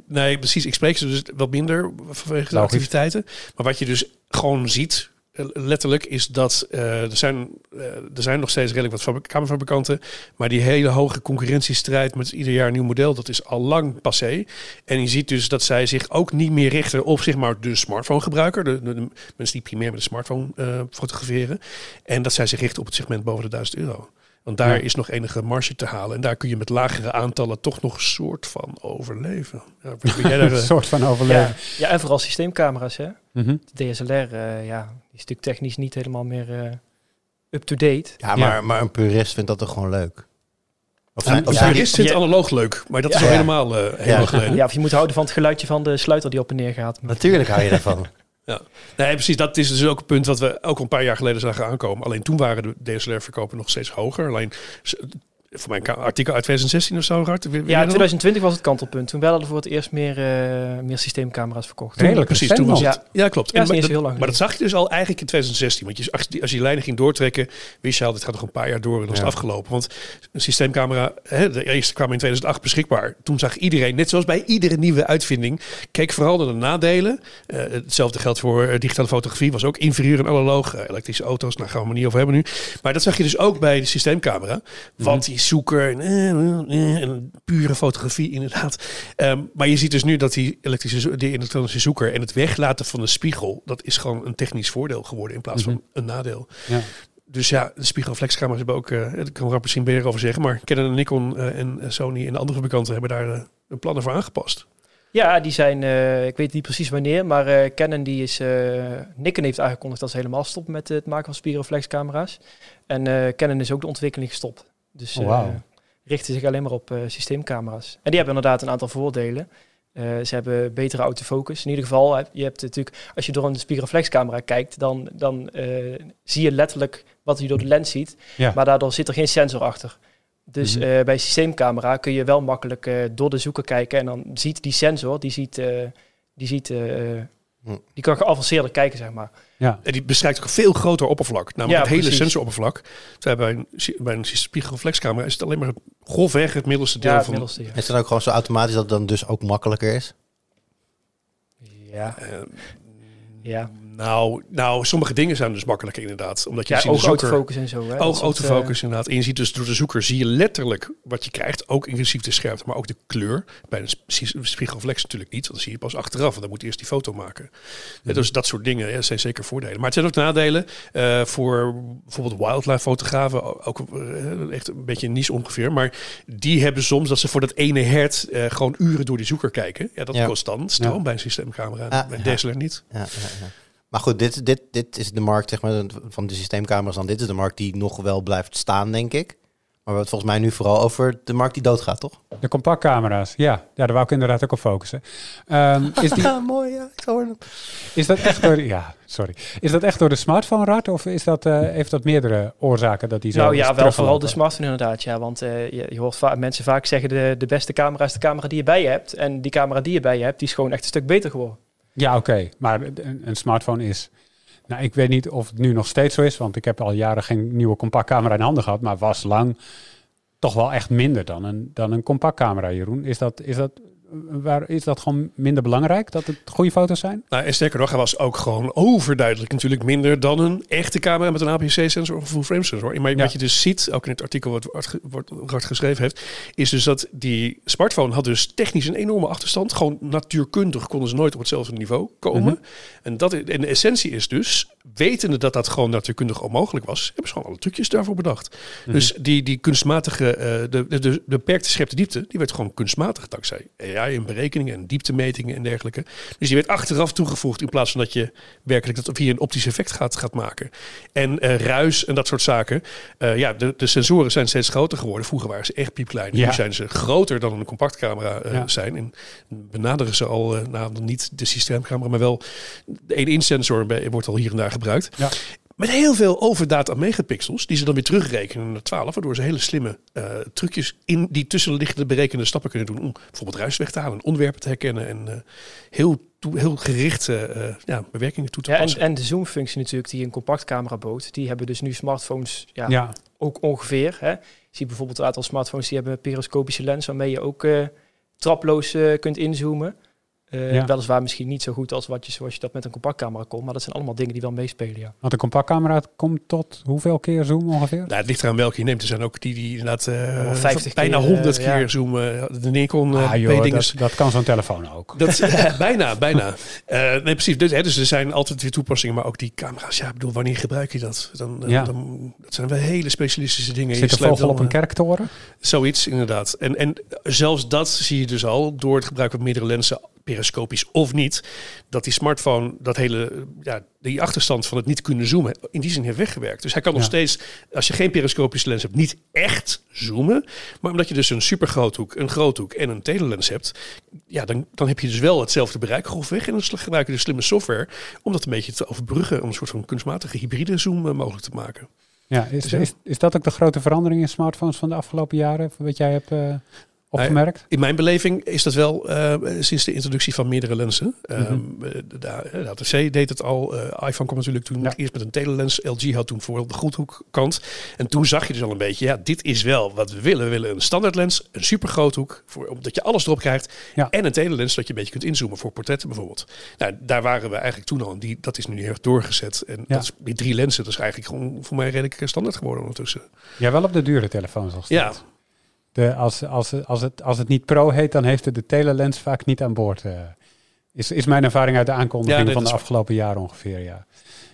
Nee, precies. Ik spreek ze dus wat minder vanwege de activiteiten. Maar wat je dus gewoon ziet, eh, letterlijk, is dat eh, er, zijn, eh, er zijn nog steeds redelijk wat fabri- kamerfabrikanten. Maar die hele hoge concurrentiestrijd met ieder jaar een nieuw model, dat is al lang passé. En je ziet dus dat zij zich ook niet meer richten op zeg maar, de smartphone-gebruiker. De, de, de mensen die primair met een smartphone fotograferen. En dat zij zich richten op het segment boven de 1000 euro. Want daar Ja. is nog enige marge te halen. En daar kun je met lagere aantallen toch nog een soort van overleven. Ja, ben jij daar, Een *laughs* eh, soort van overleven. Ja. ja, en vooral systeemcamera's. Hè? Mhm. De DSLR, eh, ja, die is natuurlijk technisch niet helemaal meer eh, up-to-date. Ja, maar, maar een purist vindt dat toch gewoon leuk? Of zijn, vindt Ja. analoog leuk, maar dat is Ja. al helemaal, eh, helemaal Ja. geleden. Ja, of je moet houden van het geluidje van de sluiter die op en neer gaat. natuurlijk hou je daarvan. Nee, precies. Dat is dus ook een punt wat we ook een paar jaar geleden zagen aankomen. Alleen toen waren de DSLR-verkopen nog steeds hoger. Alleen voor mijn artikel uit 2016 of zo, Rart. Ja, jij in dat nog? 2020 was het kantelpunt. Toen werden er voor het eerst meer, eh, meer systeemcamera's verkocht. Redelijk Precies, toen was het. Ja, klopt. Ja, is En niet maar, eens heel dat, lang maar dat zag je dus al eigenlijk in 2016. Want je, als, die, als je die lijnen ging doortrekken, wist je al, dit gaat nog een paar jaar door en dan is Ja. het afgelopen. Want een systeemcamera, hè, de eerste kwam in 2008 beschikbaar. Toen zag iedereen, net zoals bij iedere nieuwe uitvinding, keek vooral naar de nadelen. Eh, hetzelfde geldt voor eh, digitale fotografie, was ook inferieur en analoog. Eh, elektrische auto's, daar gaan we het niet over hebben nu. Maar dat zag je dus ook bij de systeemcamera. Want die zoeker en, eh, eh, en pure fotografie inderdaad. Ehm, maar je ziet dus nu dat die elektrische die elektronische zoeker en het weglaten van de spiegel, dat is gewoon een technisch voordeel geworden in plaats van een nadeel. Ja. Dus ja, de spiegelreflexcamera's hebben ook, eh daar kan Rap misschien meer over zeggen, maar Canon en Nikon eh, en eh, Sony en de andere fabrikanten hebben daar eh, de plannen voor aangepast. Ja, die zijn, eh, ik weet niet precies wanneer, maar eh, Canon die is, eh Nikon heeft aangekondigd dat ze helemaal stoppen met het maken van spiegelreflexcamera's. En eh, Canon is ook de ontwikkeling gestopt. Dus Oh, eh, wauw. richten zich alleen maar op eh, systeemcamera's. En die hebben inderdaad een aantal voordelen. Eh, ze hebben betere autofocus. In ieder geval, heb- je hebt natuurlijk, als je door een spiegelreflexcamera kijkt, dan, dan eh, zie je letterlijk wat je door de lens ziet. Ja. Maar daardoor zit er geen sensor achter. Dus Mhm. eh, bij systeemcamera kun je wel makkelijk eh, door de zoeker kijken en dan ziet die sensor, die ziet, eh, die ziet, eh. Die kan geavanceerder kijken, zeg maar. Ja. En die bestrijkt ook een veel groter oppervlak. Namelijk Ja, het hele precies. sensoroppervlak. Terwijl bij een, bij een spiegelreflexcamera is het alleen maar grofweg het middelste deel Ja, het van... middelste. Ja. Is het dan ook gewoon zo automatisch dat het dan dus ook makkelijker is? Ja, Eh, ja. Nou, nou, sommige dingen zijn dus makkelijker inderdaad. Omdat je ja ziet de ook zoeker... autofocus en zo. Hè. Ook autofocus inderdaad. En je ziet dus door de zoeker zie je letterlijk wat je krijgt. Ook inclusief de scherpte, maar ook de kleur. Bij een spie- spiegelreflex natuurlijk niet. Want dan zie je pas achteraf. Want dan moet je eerst die foto maken. Ja, dus dat soort dingen ja, zijn zeker voordelen. Maar het zijn ook nadelen. eh, voor bijvoorbeeld wildlife fotografen. Ook eh, echt een beetje niche ongeveer. Maar die hebben soms dat ze voor dat ene hert eh, gewoon uren door die zoeker kijken. Ja, dat Ja. kost dan stroom bij een systeemcamera. Ja. DSLR niet. Ja, ja, ja. Maar goed, dit, dit, dit is de markt zeg maar, van de systeemcamera's dan. Dit is de markt die nog wel blijft staan, denk ik. Maar we hebben het volgens mij nu vooral over de markt die doodgaat, toch? De compactcamera's, ja. ja, daar wou ik inderdaad ook op focussen. Ehm, *laughs* is, die, mooi, ja. Ik hoor hem. is dat echt door, ja, sorry. Is dat echt door de smartphone rad of is dat, eh, heeft dat meerdere oorzaken dat die zo Nou ja, wel vooral de smartphone inderdaad. Ja, want eh, je, je hoort va- mensen vaak zeggen de, de beste camera is de camera die je bij je hebt. En die camera die je bij je hebt, die is gewoon echt een stuk beter geworden. Ja, oké. Maar een, een smartphone is... Nou, ik weet niet of het nu nog steeds zo is, want ik heb al jaren geen nieuwe compactcamera in handen gehad, maar was lang toch wel echt minder dan een, dan een compactcamera, Jeroen. Is dat, is, dat, waar, is dat gewoon minder belangrijk, dat het goede foto's zijn? Nou, en sterker nog, hij was ook gewoon overduidelijk natuurlijk minder dan een echte camera met een APS-C-sensor of een full-frame sensor. Maar Ja. wat je dus ziet, ook in het artikel wat Art geschreven heeft, is dus dat die smartphone had dus technisch een enorme achterstand. Gewoon natuurkundig konden ze nooit op hetzelfde niveau komen. Mhm. En, dat, en de essentie is dus, wetende dat dat gewoon natuurkundig onmogelijk was, hebben ze gewoon alle trucjes daarvoor bedacht. Mhm. Dus die, die kunstmatige, eh, de, de, de beperkte scherpte diepte, die werd gewoon kunstmatig dankzij AI en berekeningen en dieptemetingen en dergelijke. Dus die werd achteraf toegevoegd in plaats van dat je werkelijk dat via een optisch effect gaat, gaat maken. En eh, ruis en dat soort zaken. Eh, ja, de, de sensoren zijn steeds groter geworden. Vroeger waren ze echt piepklein. Ja. Nu zijn ze groter dan een compactcamera Ja. zijn. En benaderen ze al, nou niet de systeemcamera, maar wel de 1-in sensor bij- wordt al hier en daar gebruikt. Ja. Met heel veel overdata megapixels, die ze dan weer terugrekenen naar 12, waardoor ze hele slimme eh, trucjes in die tussenliggende berekende stappen kunnen doen. Om bijvoorbeeld ruis weg te halen, onderwerpen te herkennen en eh, heel, toe- heel gerichte eh, ja, bewerkingen toe te Ja, en, passen. en de zoomfunctie natuurlijk die een compactcamera bood, die hebben dus nu smartphones ja, Ja, ook ongeveer. Hè. Je ziet bijvoorbeeld een aantal smartphones die hebben een periscopische lens waarmee je ook eh, traploos kunt inzoomen. Eh, Ja. Weliswaar misschien niet zo goed als wat je, zoals je dat met een compactcamera kon, maar dat zijn allemaal dingen die wel meespelen. Ja. want een compactcamera komt tot hoeveel keer zoom ongeveer? Nou, het ligt eraan welke je neemt. Er zijn ook die die inderdaad eh, Wel 50 bijna keer, 100 eh, keer ja. zoomen. De Nikon eh ah joh, dat, dat kan zo'n telefoon ook. Dat, *laughs* bijna, bijna. Eh, nee, precies. Dus, hè, dus er zijn altijd weer toepassingen, maar ook die camera's. Ja, ik bedoel, wanneer gebruik je dat? Dan, Ja. dan, dat zijn wel hele specialistische dingen. Zit Je een vogel dan, op een kerktoren? Zoiets, inderdaad. En, en zelfs dat zie je dus al door het gebruik van meerdere lenzen, periscopisch of niet, dat die smartphone dat hele, ja, die achterstand van het niet kunnen zoomen, in die zin heeft weggewerkt. Dus hij kan nog steeds, als je geen periscopische lens hebt, niet echt zoomen. Maar omdat je dus een supergroothoek, een groothoek en een telelens hebt, ja, dan, dan heb je dus wel hetzelfde bereik grofweg. En dan gebruik je de slimme software om dat een beetje te overbruggen, om een soort van kunstmatige hybride zoom eh, mogelijk te maken. Ja, is, Dus ja. is, is dat ook de grote verandering in smartphones van de afgelopen jaren, wat jij hebt eh, opgemerkt? In mijn beleving is dat wel eh, sinds de introductie van meerdere lenzen. Mhm. Ehm, eh, de, de, de HTC deed het al. eh, iPhone kwam natuurlijk toen Ja. eerst met een telelens. LG had toen voor de goedhoekkant. En toen zag je dus al een beetje, ja, dit is wel wat we willen. We willen een standaard lens, een supergroothoek, voor, omdat je alles erop krijgt. Ja. En een telelens dat je een beetje kunt inzoomen voor portretten bijvoorbeeld. Nou, daar waren we eigenlijk toen al. En die, dat is nu heel erg doorgezet. En Ja. dat is, die drie lenzen, dat is eigenlijk gewoon voor mij redelijk eh, standaard geworden ondertussen. Ja, wel op de dure telefoons nog steeds. Ja, De, als, als, als, het, als het niet pro heet, dan heeft het de telelens vaak niet aan boord. eh. is, is mijn ervaring uit de aankondiging Ja, nee, van de afgelopen jaren ongeveer, ja.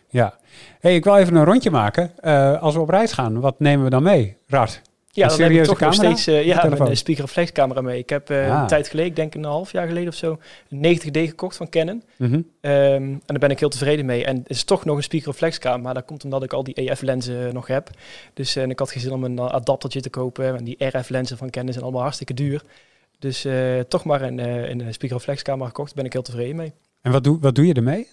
Ja. hey, ik wil even een rondje maken. Eh, als we op reis gaan, wat nemen we dan mee? Rart. Ja, Een dan heb ik toch nog camera? steeds uh, ja, een speaker camera mee. Ik heb uh, Ah. een tijd geleden, ik denk een half jaar geleden of zo, een 90D gekocht van Canon. Mhm. Ehm, en daar ben ik heel tevreden mee. En het is toch nog een speakerreflexcamera, maar dat komt omdat ik al die EF-lenzen nog heb. Dus en ik had geen zin om een adaptertje te kopen. En die RF-lenzen van Canon zijn allemaal hartstikke duur. Dus toch maar een, een speakerreflexcamera gekocht, daar ben ik heel tevreden mee. En wat doe, wat doe je ermee?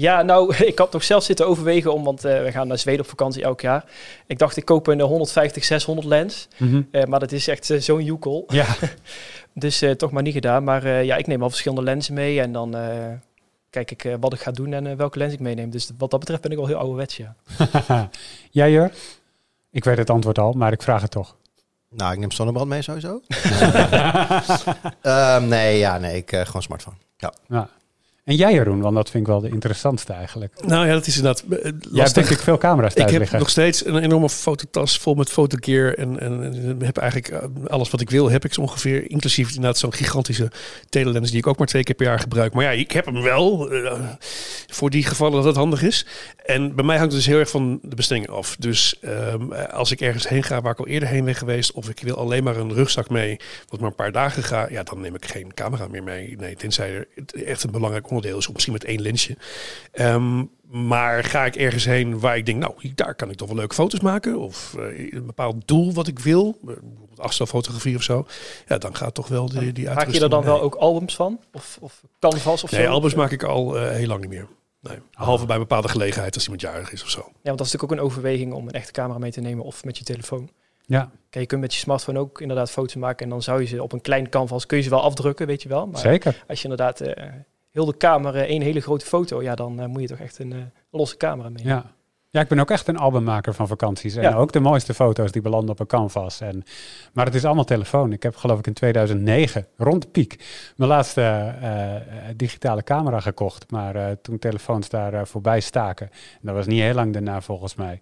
Ja, nou, *laughs* ik had nog zelf zitten overwegen om, want uh, we gaan naar Zweden op vakantie elk jaar. Ik dacht, ik koop een 150-600 lens, Mhm. uh, maar dat is echt uh, zo'n joekel. Ja. *laughs* dus toch maar niet gedaan. Maar ja, ik neem al verschillende lenzen mee en dan kijk ik wat ik ga doen en welke lens ik meeneem. Dus wat dat betreft ben ik wel heel ouderwets, ja. *laughs* Jij, Jur? Ik weet het antwoord al, maar ik vraag het toch. Nou, ik neem zonnebrand mee sowieso. um, nee, ja, nee, ik uh, gewoon smartphone. Ja. ja. En jij, Jeroen, want dat vind ik wel de interessantste eigenlijk. Nou ja, dat is inderdaad uh, lastig. Jij hebt denk ik veel camera's thuis Ik heb liggen. nog steeds een enorme fototas vol met fotogear. En, en, en heb eigenlijk uh, alles wat ik wil, heb ik zo ongeveer. Inclusief inderdaad zo'n gigantische telelens die ik ook maar twee keer per jaar gebruik. Maar ja, ik heb hem wel. Uh, voor die gevallen dat het handig is. En bij mij hangt het dus heel erg van de bestemming af. Dus um, als ik ergens heen ga waar ik al eerder heen ben geweest. Of ik wil alleen maar een rugzak mee, wat maar een paar dagen ga. Ja, dan neem ik geen camera meer mee. Nee, tenzij er echt een belangrijk onderdeel is. Of misschien met één lensje. Um, maar ga ik ergens heen waar ik denk, nou, daar kan ik toch wel leuke foto's maken. Of uh, een bepaald doel wat ik wil. Bijvoorbeeld afstandsfotografie of zo. Ja, dan gaat toch wel die, die Maak je er dan wel ook albums van? Of, of canvas of nee, zo? albums maak ik al uh, heel lang niet meer. Nee, behalve bij bepaalde gelegenheid als iemand jarig is of zo. Ja, want dat is natuurlijk ook een overweging om een echte camera mee te nemen of met je telefoon. Ja. Kijk, je kunt met je smartphone ook inderdaad foto's maken en dan zou je ze op een klein canvas, kun je ze wel afdrukken, weet je wel. Maar Zeker. als je inderdaad uh, heel de kamer uh, één hele grote foto, ja, dan uh, moet je toch echt een losse camera mee. Ja. Ja, ik ben ook echt een albummaker van vakanties. En Ja. ook de mooiste foto's die belanden op een canvas. En, maar het is allemaal telefoon. Ik heb geloof ik in 2009, rond de piek, mijn laatste eh, eh, digitale camera gekocht. Maar eh, toen telefoons daar eh, voorbij staken, en dat was niet heel lang daarna volgens mij.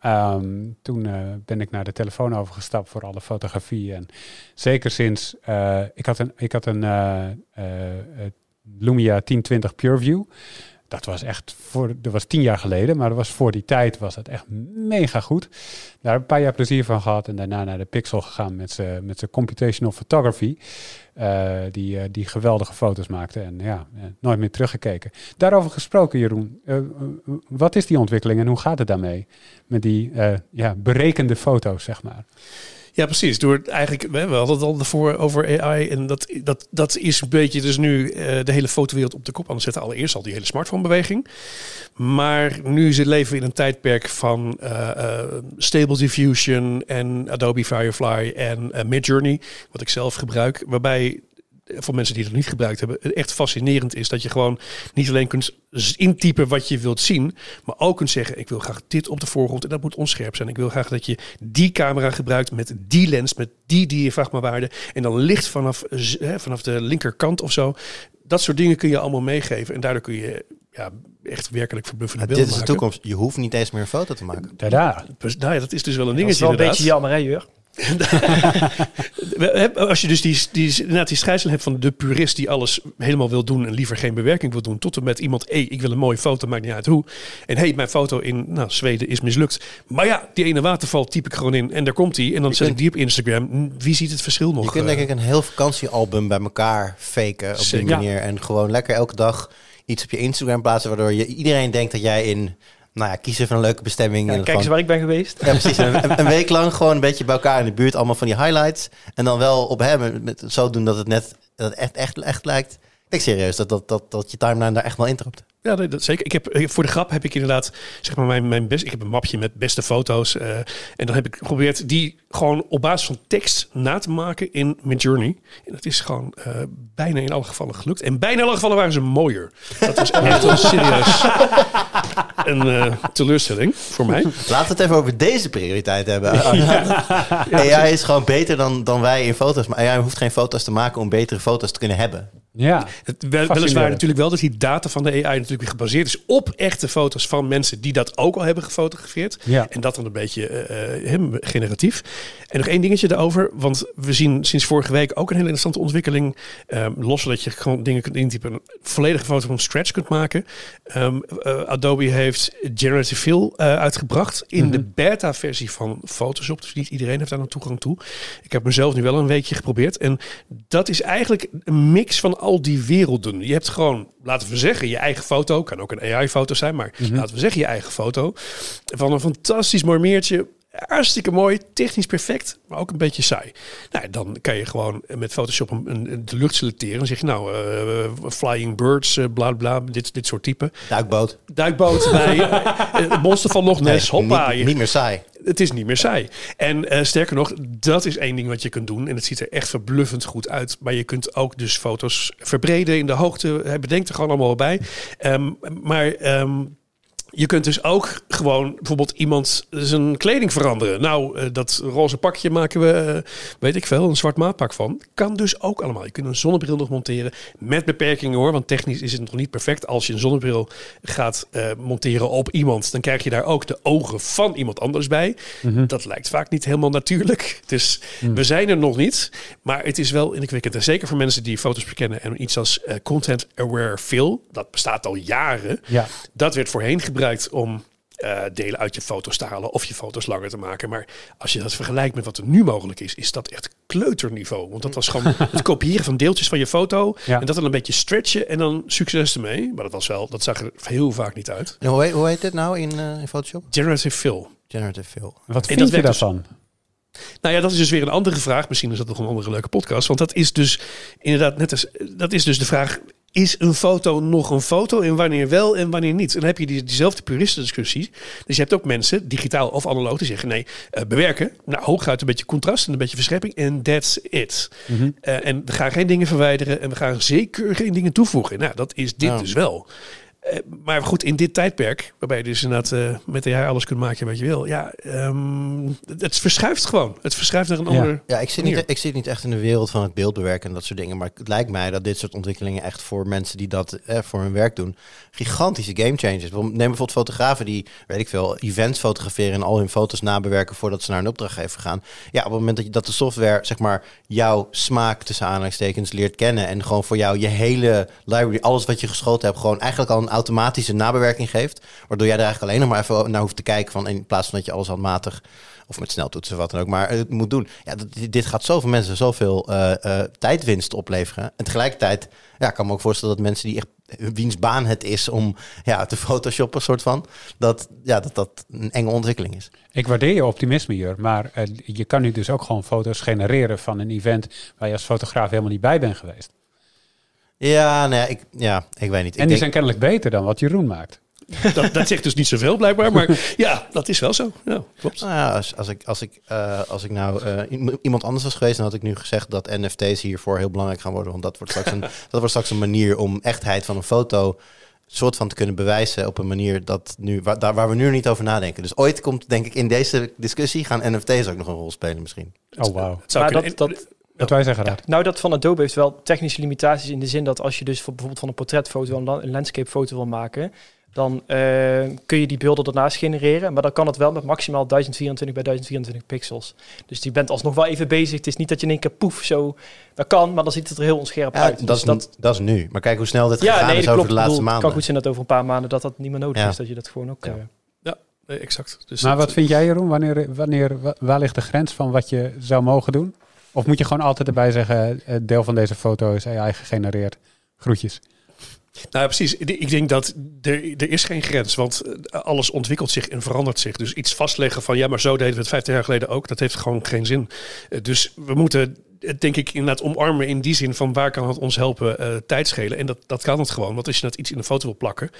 Ehm, toen eh, ben ik naar de telefoon overgestapt voor alle fotografie. En zeker sinds, eh, ik had een, ik had een eh, eh, eh, Lumia 1020 PureView. Dat was echt voor, dat was tien jaar geleden, maar dat was voor die tijd was het echt mega goed. Daar heb ik een paar jaar plezier van gehad en daarna naar de Pixel gegaan met zijn met computational photography. Uh, die, uh, die geweldige foto's maakte en ja, uh, nooit meer teruggekeken. Daarover gesproken, Jeroen. Eh, wat is die ontwikkeling en hoe gaat het daarmee? Met die ja, berekende foto's, zeg maar. Ja, precies. Door eigenlijk, we hadden het al ervoor over AI. En dat, dat, dat is een beetje dus nu uh, de hele fotowereld op de kop aan het zetten. Allereerst al die hele smartphone-beweging. Maar nu leven we in een tijdperk van uh, uh, Stable Diffusion en Adobe Firefly en Midjourney. Wat ik zelf gebruik. Waarbij voor mensen die het niet gebruikt hebben, het echt fascinerend is dat je gewoon niet alleen kunt intypen wat je wilt zien, maar ook kunt zeggen: ik wil graag dit op de voorgrond en dat moet onscherp zijn. Ik wil graag dat je die camera gebruikt met die lens, met die diafragmawaarde en dan licht vanaf, hè, vanaf de linkerkant of zo. Dat soort dingen kun je allemaal meegeven en daardoor kun je ja, echt werkelijk verbluffende Ja, beelden dit is de toekomst. Je hoeft niet eens meer een foto te maken. Tada. Dus, nou ja, dat is dus wel een Dat is dingetje wel een inderdaad. beetje jammer, hè, Jur? *laughs* Als je dus die, die, inderdaad die hebt van de purist die alles helemaal wil doen en liever geen bewerking wil doen, tot en met iemand, hé, ik wil een mooie foto, maakt niet uit hoe. En hé, hey, mijn foto in nou, Zweden is mislukt. Maar ja, die ene waterval typ ik gewoon in en daar komt hij. En dan Je zet kunt- ik die op Instagram. Wie ziet het verschil nog? Je kunt eh? denk ik een heel vakantiealbum bij elkaar faken op die manier. En gewoon lekker elke dag iets op je Instagram plaatsen, waardoor je, iedereen denkt dat jij in, nou ja, kiezen van een leuke bestemming. Ja, en kijk eens waar ik ben geweest. Ja, precies. Een, week lang gewoon een beetje bij elkaar in de buurt. Allemaal van die highlights. En dan wel op hem met, met- zo doen dat het net dat het echt, echt, echt lijkt. Ik denk serieus dat, dat, dat, dat je timeline daar echt wel intrapt. Ja, nee, dat zeker. Ik heb eh, voor de grap heb ik inderdaad zeg maar mijn, mijn best. Ik heb een mapje met beste foto's eh, en dan heb ik geprobeerd die gewoon op basis van tekst na te maken in Midjourney. En dat is gewoon eh, bijna in alle gevallen gelukt. En bijna in alle gevallen waren ze mooier. Dat was echt wel serieus *laughs* een teleurstelling voor mij. Laten we het even over deze prioriteit hebben. AI *laughs* is gewoon beter dan, dan wij in foto's. Maar AI hoeft geen foto's te maken om betere foto's te kunnen hebben. Ja, Het, wel, weliswaar natuurlijk wel dat die data van de AI natuurlijk weer gebaseerd is op echte foto's van mensen die dat ook al hebben gefotografeerd. Ja. En dat dan een beetje hem generatief. En nog één dingetje daarover, want we zien sinds vorige week ook een hele interessante ontwikkeling. Um, los dat je gewoon dingen kunt intypen, een volledige foto van scratch kunt maken. Um, Adobe heeft Generative Fill uh, uitgebracht in de Mhm. beta-versie van Photoshop. Dus niet iedereen heeft daar nog toegang toe. Ik heb mezelf nu wel een weekje geprobeerd. En dat is eigenlijk een mix van al die werelden. Je hebt gewoon, laten we zeggen, je eigen foto. Kan ook een AI-foto zijn, maar Mhm. laten we zeggen je eigen foto. Van een fantastisch mooi meertje. Hartstikke mooi, technisch perfect, maar ook een beetje saai. Nou, dan kan je gewoon met Photoshop een, een- de lucht selecteren. Dan zeg je nou, eh, flying birds, eh, bla bla, dit, dit soort type. Duikboot. Duikboot *laughs* bij het monster van Loch Ness, Nee, hoppa. niet, niet meer saai. het is niet meer saai. En eh, sterker nog, dat is één ding wat je kunt doen. En het ziet er echt verbluffend goed uit. Maar je kunt ook dus foto's verbreden in de hoogte. Hij bedenkt er gewoon allemaal bij. Ehm, maar ehm, je kunt dus ook gewoon bijvoorbeeld iemand zijn kleding veranderen. Nou, eh, dat roze pakje maken we, eh, weet ik veel, een zwart maatpak van. Kan dus ook allemaal. Je kunt een zonnebril nog monteren met beperkingen hoor. Want technisch is het nog niet perfect. Als je een zonnebril gaat eh, monteren op iemand, dan krijg je daar ook de ogen van iemand anders bij. Mhm. Dat lijkt vaak niet helemaal natuurlijk. Dus we zijn er nog niet. Maar het is wel indrukwekkend. En zeker voor mensen die foto's bekennen en iets als content aware fill. Dat bestaat al jaren. Ja. Dat werd voorheen gebruikt om eh, delen uit je foto's te halen of je foto's langer te maken. Maar als je dat vergelijkt met wat er nu mogelijk is, is dat echt kleuterniveau. Want dat was gewoon het *laughs* kopiëren van deeltjes van je foto Ja. en dat dan een beetje stretchen en dan succes ermee. Maar dat was wel, dat zag er heel vaak niet uit. En hoe, heet, hoe heet dit nou in, eh, in Photoshop? Generative fill. Generative Fill. Wat En vind dat je dus- daarvan? Nou ja, dat is dus weer een andere vraag. Misschien is dat nog een andere leuke podcast. Want dat is dus inderdaad net als dat is dus de vraag. Is een foto nog een foto en wanneer wel en wanneer niet? En dan heb je die, diezelfde puristendiscussie. Dus je hebt ook mensen, digitaal of analoog, die zeggen nee, eh, bewerken. Nou, hooguit een beetje contrast en een beetje verscherping en that's it. Mhm. Eh, en we gaan geen dingen verwijderen en we gaan zeker geen dingen toevoegen. Nou, dat is dit Ja. dus wel. Eh, maar goed, in dit tijdperk, waarbij je dus inderdaad eh, met AI alles kunt maken wat je wil. Ja, ehm, het, het verschuift gewoon. Het verschuift naar een Ja. ander... Ja, ik zit, Manier. niet, ik zit niet echt in de wereld van het beeldbewerken en dat soort dingen. Maar het lijkt mij dat dit soort ontwikkelingen echt voor mensen die dat eh, voor hun werk doen, gigantische game changers. Neem bijvoorbeeld fotografen die, weet ik veel, events fotograferen en al hun foto's nabewerken voordat ze naar een opdrachtgever gaan. Ja, op het moment dat, je, dat de software, zeg maar, jouw smaak tussen aanhalingstekens leert kennen en gewoon voor jou je hele library, alles wat je geschoten hebt, gewoon eigenlijk al een automatische nabewerking geeft. Waardoor jij er eigenlijk alleen nog maar even naar hoeft te kijken van in plaats van dat je alles handmatig of met sneltoetsen of wat dan ook, maar het moet doen. Ja, dat, dit gaat zoveel mensen zoveel eh, tijdwinst opleveren. En tegelijkertijd ja, kan me ook voorstellen dat mensen die echt wiens baan het is om ja, te photoshoppen, soort van, dat, ja, dat dat een enge ontwikkeling is. Ik waardeer je optimisme hier, maar eh, je kan nu dus ook gewoon foto's genereren van een event waar je als fotograaf helemaal niet bij bent geweest. Ja, nou ja, ik, ja, ik weet niet. Ik en die denk- zijn kennelijk beter dan wat Jeroen maakt. *laughs* Dat, dat zegt dus niet zoveel blijkbaar, maar *laughs* ja, dat is wel zo. Ja, klopt. Nou ja, als, als, ik, als, ik, eh, als ik nou eh, iemand anders was geweest, dan had ik nu gezegd dat NFT's hiervoor heel belangrijk gaan worden. Want dat wordt straks een, *laughs* dat wordt straks een manier om echtheid van een foto soort van te kunnen bewijzen op een manier dat nu, waar, daar, waar we nu nog niet over nadenken. Dus ooit komt, denk ik, in deze discussie gaan NFT's ook nog een rol spelen misschien. Oh, wauw. Dat, dat, Wat wij zeggen, Raad. nou, dat van Adobe heeft wel technische limitaties in de zin dat als je dus voor, bijvoorbeeld van een portretfoto een, la- een landscape foto wil maken, dan eh, kun je die beelden daarnaast genereren. Maar dan kan het wel met maximaal 1024 bij 1024 pixels. Dus je bent alsnog wel even bezig. Het is niet dat je in één keer poef zo... Dat kan, maar dan ziet het er heel onscherp Ja, uit. dat, Dus is, dat, dat is nu. Maar kijk hoe snel dit ja, gegaan nee, is over klopt. de laatste bedoel, maanden. Het kan goed zijn dat over een paar maanden dat dat niet meer nodig Ja. is. Dat je dat gewoon ook... Ja. eh, exact. Dus Maar wat vind jij, Jeroen? Wanneer, wanneer, wa- waar ligt de grens van wat je zou mogen doen? Of moet je gewoon altijd erbij zeggen, eh, deel van deze foto is AI gegenereerd? Groetjes. Nou precies. Ik denk dat er, er is geen grens, want eh, alles ontwikkelt zich en verandert zich. Dus iets vastleggen van ja, maar zo deden we het 15 jaar geleden ook, dat heeft gewoon geen zin. Eh, Dus we moeten het denk ik inderdaad omarmen in die zin van waar kan het ons helpen eh, tijd schelen. En dat, dat kan het gewoon. Want als je dat iets in een foto wil plakken,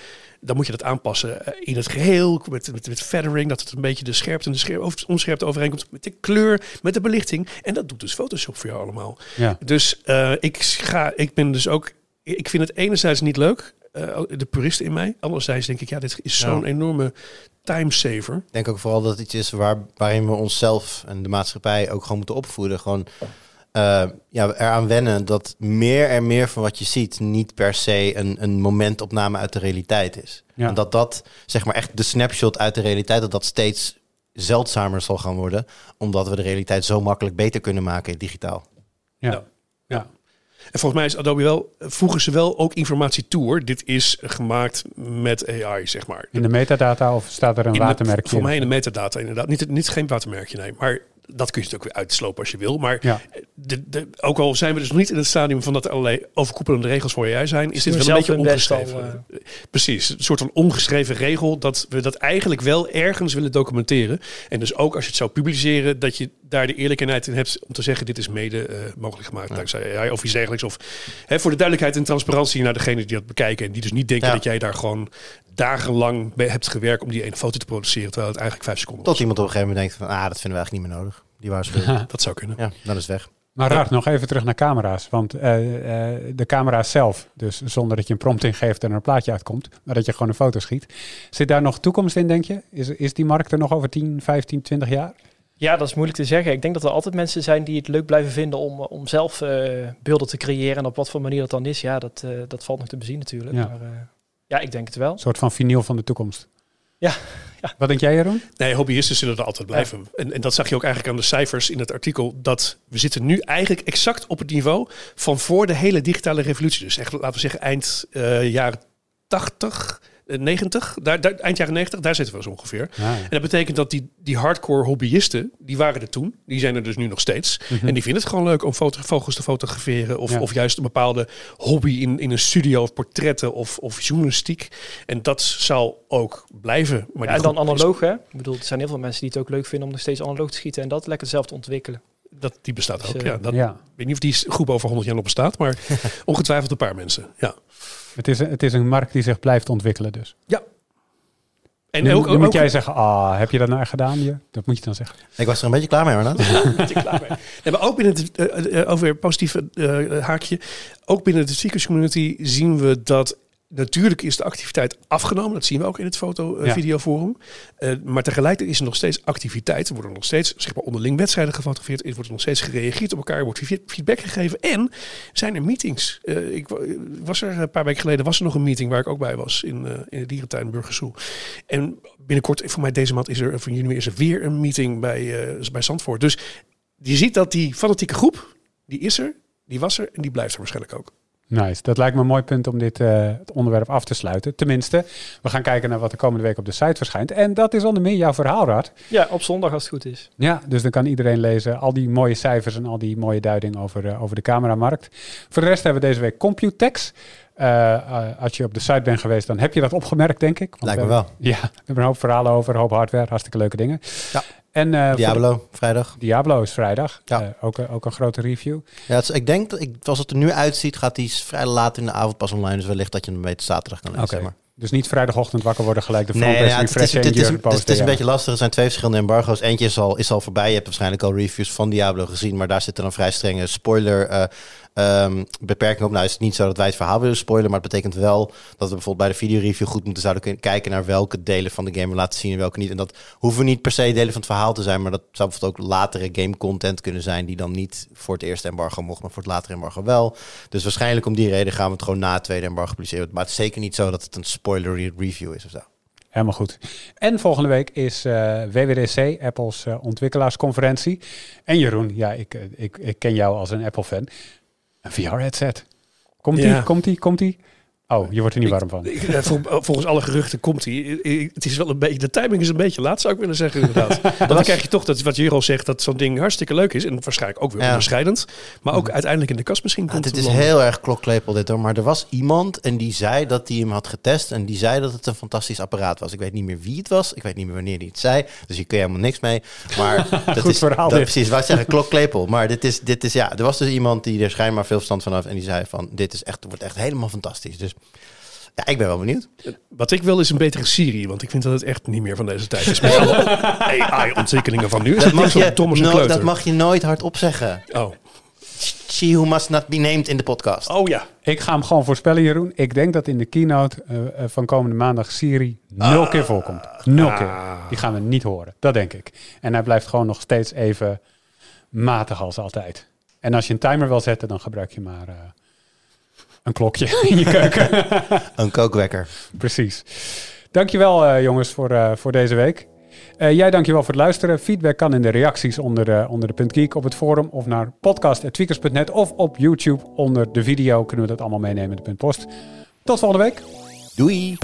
dan moet je dat aanpassen eh, in het geheel, met, met, met feathering, dat het een beetje de scherpte en de scherp, onscherpte overeenkomt met de kleur, met de belichting. En dat doet dus Photoshop voor jou allemaal. Ja. Dus eh, ik, ga, ik ben dus ook. Ik vind het enerzijds niet leuk, eh, de purist in mij. Anderzijds denk ik, ja, dit is zo'n Ja. enorme timesaver. Ik denk ook vooral dat het iets is waar, waarin we onszelf en de maatschappij ook gewoon moeten opvoeden. Gewoon eh, ja, eraan wennen dat meer en meer van wat je ziet niet per se een, een momentopname uit de realiteit is. Ja. En dat dat, zeg maar echt de snapshot uit de realiteit, dat dat steeds zeldzamer zal gaan worden, omdat we de realiteit zo makkelijk beter kunnen maken digitaal. Ja. Ja. ja. En volgens mij is Adobe wel, voegen ze wel ook informatie toe hoor. Dit is gemaakt met AI, zeg maar. In de metadata of staat er een In de- watermerkje Voor in? mij in de metadata inderdaad. Niet, niet geen watermerkje, nee. Maar dat kun je natuurlijk weer uitslopen als je wil. Maar Ja. de, de, ook al zijn we dus nog niet in het stadium van dat er allerlei overkoepelende regels voor AI zijn, is dit wel een beetje al, ongeschreven. Precies, een soort van ongeschreven regel dat we dat eigenlijk wel ergens willen documenteren. En dus ook als je het zou publiceren, dat je daar de eerlijkheid in hebt om te zeggen, dit is mede eh, mogelijk gemaakt dankzij AI of iets dergelijks. Of hè, voor de duidelijkheid en transparantie naar degene die dat bekijken en die dus niet denken Ja. dat jij daar gewoon dagenlang mee hebt gewerkt om die ene foto te produceren, terwijl het eigenlijk vijf seconden Tot iemand op een gegeven moment denkt van, ah, dat vinden we eigenlijk niet meer nodig. Die waarschuwing. *laughs* Dat zou kunnen. ja, dan is het weg. Maar raar, nog even terug naar camera's. Want eh, eh, de camera's zelf, dus zonder dat je een prompt ingeeft en er een plaatje uitkomt, maar dat je gewoon een foto schiet. Zit daar nog toekomst in, denk je? Is, is die markt er nog over 10, 15, 20 jaar? Ja, dat is moeilijk te zeggen. Ik denk dat er altijd mensen zijn die het leuk blijven vinden om, om zelf eh, beelden te creëren. En op wat voor manier dat dan is, ja, dat, eh, dat valt nog te bezien natuurlijk. Ja. Maar, eh, ja, ik denk het wel. Een soort van vinyl van de toekomst. Ja, *laughs* ja. Wat denk jij, Jeroen? Nee, hobbyisten zullen er altijd blijven. En, en dat zag je ook eigenlijk aan de cijfers in het artikel. Dat we zitten nu eigenlijk exact op het niveau van voor de hele digitale revolutie. Dus echt, laten we zeggen, eind eh, jaren 80, eh, 90. Daar, daar, eind jaren 90, daar zitten we zo ongeveer. Ja, En dat betekent dat die, die hardcore hobbyisten, die waren er toen. Die zijn er dus nu nog steeds. En die vinden het gewoon leuk om foto, vogels te fotograferen. Of, Ja. of juist een bepaalde hobby in, in een studio of portretten of, of journalistiek. En dat zal ook blijven. Maar en dan analoog, hè? Ik bedoel, er zijn heel veel mensen die het ook leuk vinden om nog steeds analoog te schieten en dat lekker zelf te ontwikkelen. Dat, die bestaat Dus, ook. eh, ja, dat, ja. Ik weet niet of die groep over 100 jaar nog bestaat, maar *laughs* ongetwijfeld een paar mensen. Ja. Het, is, het is een markt die zich blijft ontwikkelen dus. En nu, ook, nu moet ook- jij zeggen, ah, heb je dat nou gedaan? Je? Dat moet je dan zeggen. Ik was er een beetje klaar mee, *laughs* je klaar mee. Nee, maar ook binnen het, eh, eh, over een positief eh, haakje, ook binnen de speakerscommunity zien we dat natuurlijk is de activiteit afgenomen. Dat zien we ook in het foto eh, Ja. Eh, maar tegelijkertijd is er nog steeds activiteit. Er worden nog steeds zeg maar, onderling wedstrijden gefotografeerd. Er wordt nog steeds gereageerd op elkaar. Er wordt feed- feedback gegeven. En zijn er meetings. Eh, ik wa- was er een paar weken geleden was er nog een meeting waar ik ook bij was in, in de dierentuin Burgersoel. En binnenkort, voor mij deze maand is er, voor juni is er weer een meeting bij, bij Zandvoort. Dus je ziet dat die fanatieke groep, die is er, die was er en die blijft er waarschijnlijk ook. Nice. Dat lijkt me een mooi punt om dit eh, het onderwerp af te sluiten. Tenminste, we gaan kijken naar wat de komende week op de site verschijnt. En dat is onder meer jouw verhaal, Rad. Ja, op zondag als het goed is. Ja, dus dan kan iedereen lezen al die mooie cijfers en al die mooie duiding over, eh, over de cameramarkt. Voor de rest hebben we deze week Computex. Eh, als je op de site bent geweest, dan heb je dat opgemerkt, denk ik. Want Lijkt me wel. Ja, we hebben een hoop verhalen over, een hoop hardware, hartstikke leuke dingen. Ja. En eh, Diablo, vrijdag. Diablo is vrijdag. Ja. Eh, ook, een- ook een grote review. Ja, het is- ik denk, dat ik, zoals het er nu uitziet, gaat die vrij laat in de avond pas online. Dus wellicht dat je hem beter zaterdag kan lezen. Oké. maar. Dus niet vrijdagochtend wakker worden gelijk de Nee, ja, het, is, refreshen het, is, het, is, het is posten, een beetje lastig. Er zijn twee verschillende embargo's. Eentje is al, is al voorbij. Je hebt waarschijnlijk al reviews van Diablo gezien. Maar daar zitten dan vrij strenge spoiler eh, ehm, beperkingen op. Nou is het niet zo dat wij het verhaal willen spoilen. Maar het betekent wel dat we bijvoorbeeld bij de videoreview goed moeten zouden kunnen kijken naar welke delen van de game we laten zien en welke niet. En dat hoeven niet per se delen van het verhaal te zijn. Maar dat zou bijvoorbeeld ook latere game content kunnen zijn. Die dan niet voor het eerste embargo mocht, maar voor het latere embargo wel. Dus waarschijnlijk om die reden gaan we het gewoon na het tweede embargo publiceren. Maar het is zeker niet zo dat het een spoilery review is of zo. Helemaal goed. En volgende week is eh, WWDC, Apple's eh, ontwikkelaarsconferentie. En Jeroen, ja, ik, eh, ik, ik ken jou als een Apple-fan. Een VR-headset. Komt-ie, Ja. komt-ie, komt-ie? Oh, je wordt er niet warm van. Ik- eh, vol- volgens alle geruchten komt hij. Het is wel een beetje, de timing is een beetje laat, zou ik willen zeggen inderdaad. *laughs* Want dan krijg je toch dat wat Jero zegt, dat zo'n ding hartstikke leuk is. En waarschijnlijk ook weer Ja. onderscheidend. Maar ook uiteindelijk in de kast misschien Ja, komt dit is heel erg klokklepel dit hoor. Maar er was iemand en die zei dat hij hem had getest. En die zei dat het een fantastisch apparaat was. Ik weet niet meer wie het was. Ik weet niet meer wanneer hij het zei. Dus hier kun je helemaal niks mee. Maar *laughs* dat Goed is verhaal dat, precies. Wat zeggen klokklepel. Maar dit is, dit is ja. Er was dus iemand die er schijnbaar veel verstand van had. En die zei van dit is echt, wordt echt helemaal fantastisch. Dus ja, ik ben wel benieuwd. Wat ik wil is een betere Siri, want ik vind dat het echt niet meer van deze tijd is. Met *laughs* alle AI-ontwikkelingen van nu. Is Dat mag, je, dom als een no- kleuter. dat mag je nooit hardop zeggen. Oh. She who must not be named in de podcast. oh ja. Ik ga hem gewoon voorspellen, Jeroen. Ik denk dat in de keynote eh, eh, van komende maandag Siri nul keer voorkomt. Nul Ah. keer. Die gaan we niet horen. Dat denk ik. En hij blijft gewoon nog steeds even matig als altijd. En als je een timer wil zetten, dan gebruik je maar eh, een klokje in je keuken. *laughs* Een kookwekker. Precies. Dankjewel eh jongens voor, eh, voor deze week. Eh, jij dankjewel voor het luisteren. Feedback kan in de reacties onder de, onder de Punt Geek op het forum of naar podcast.tweakers.net of op YouTube onder de video kunnen we dat allemaal meenemen in de Punt Post. Tot volgende week. Doei!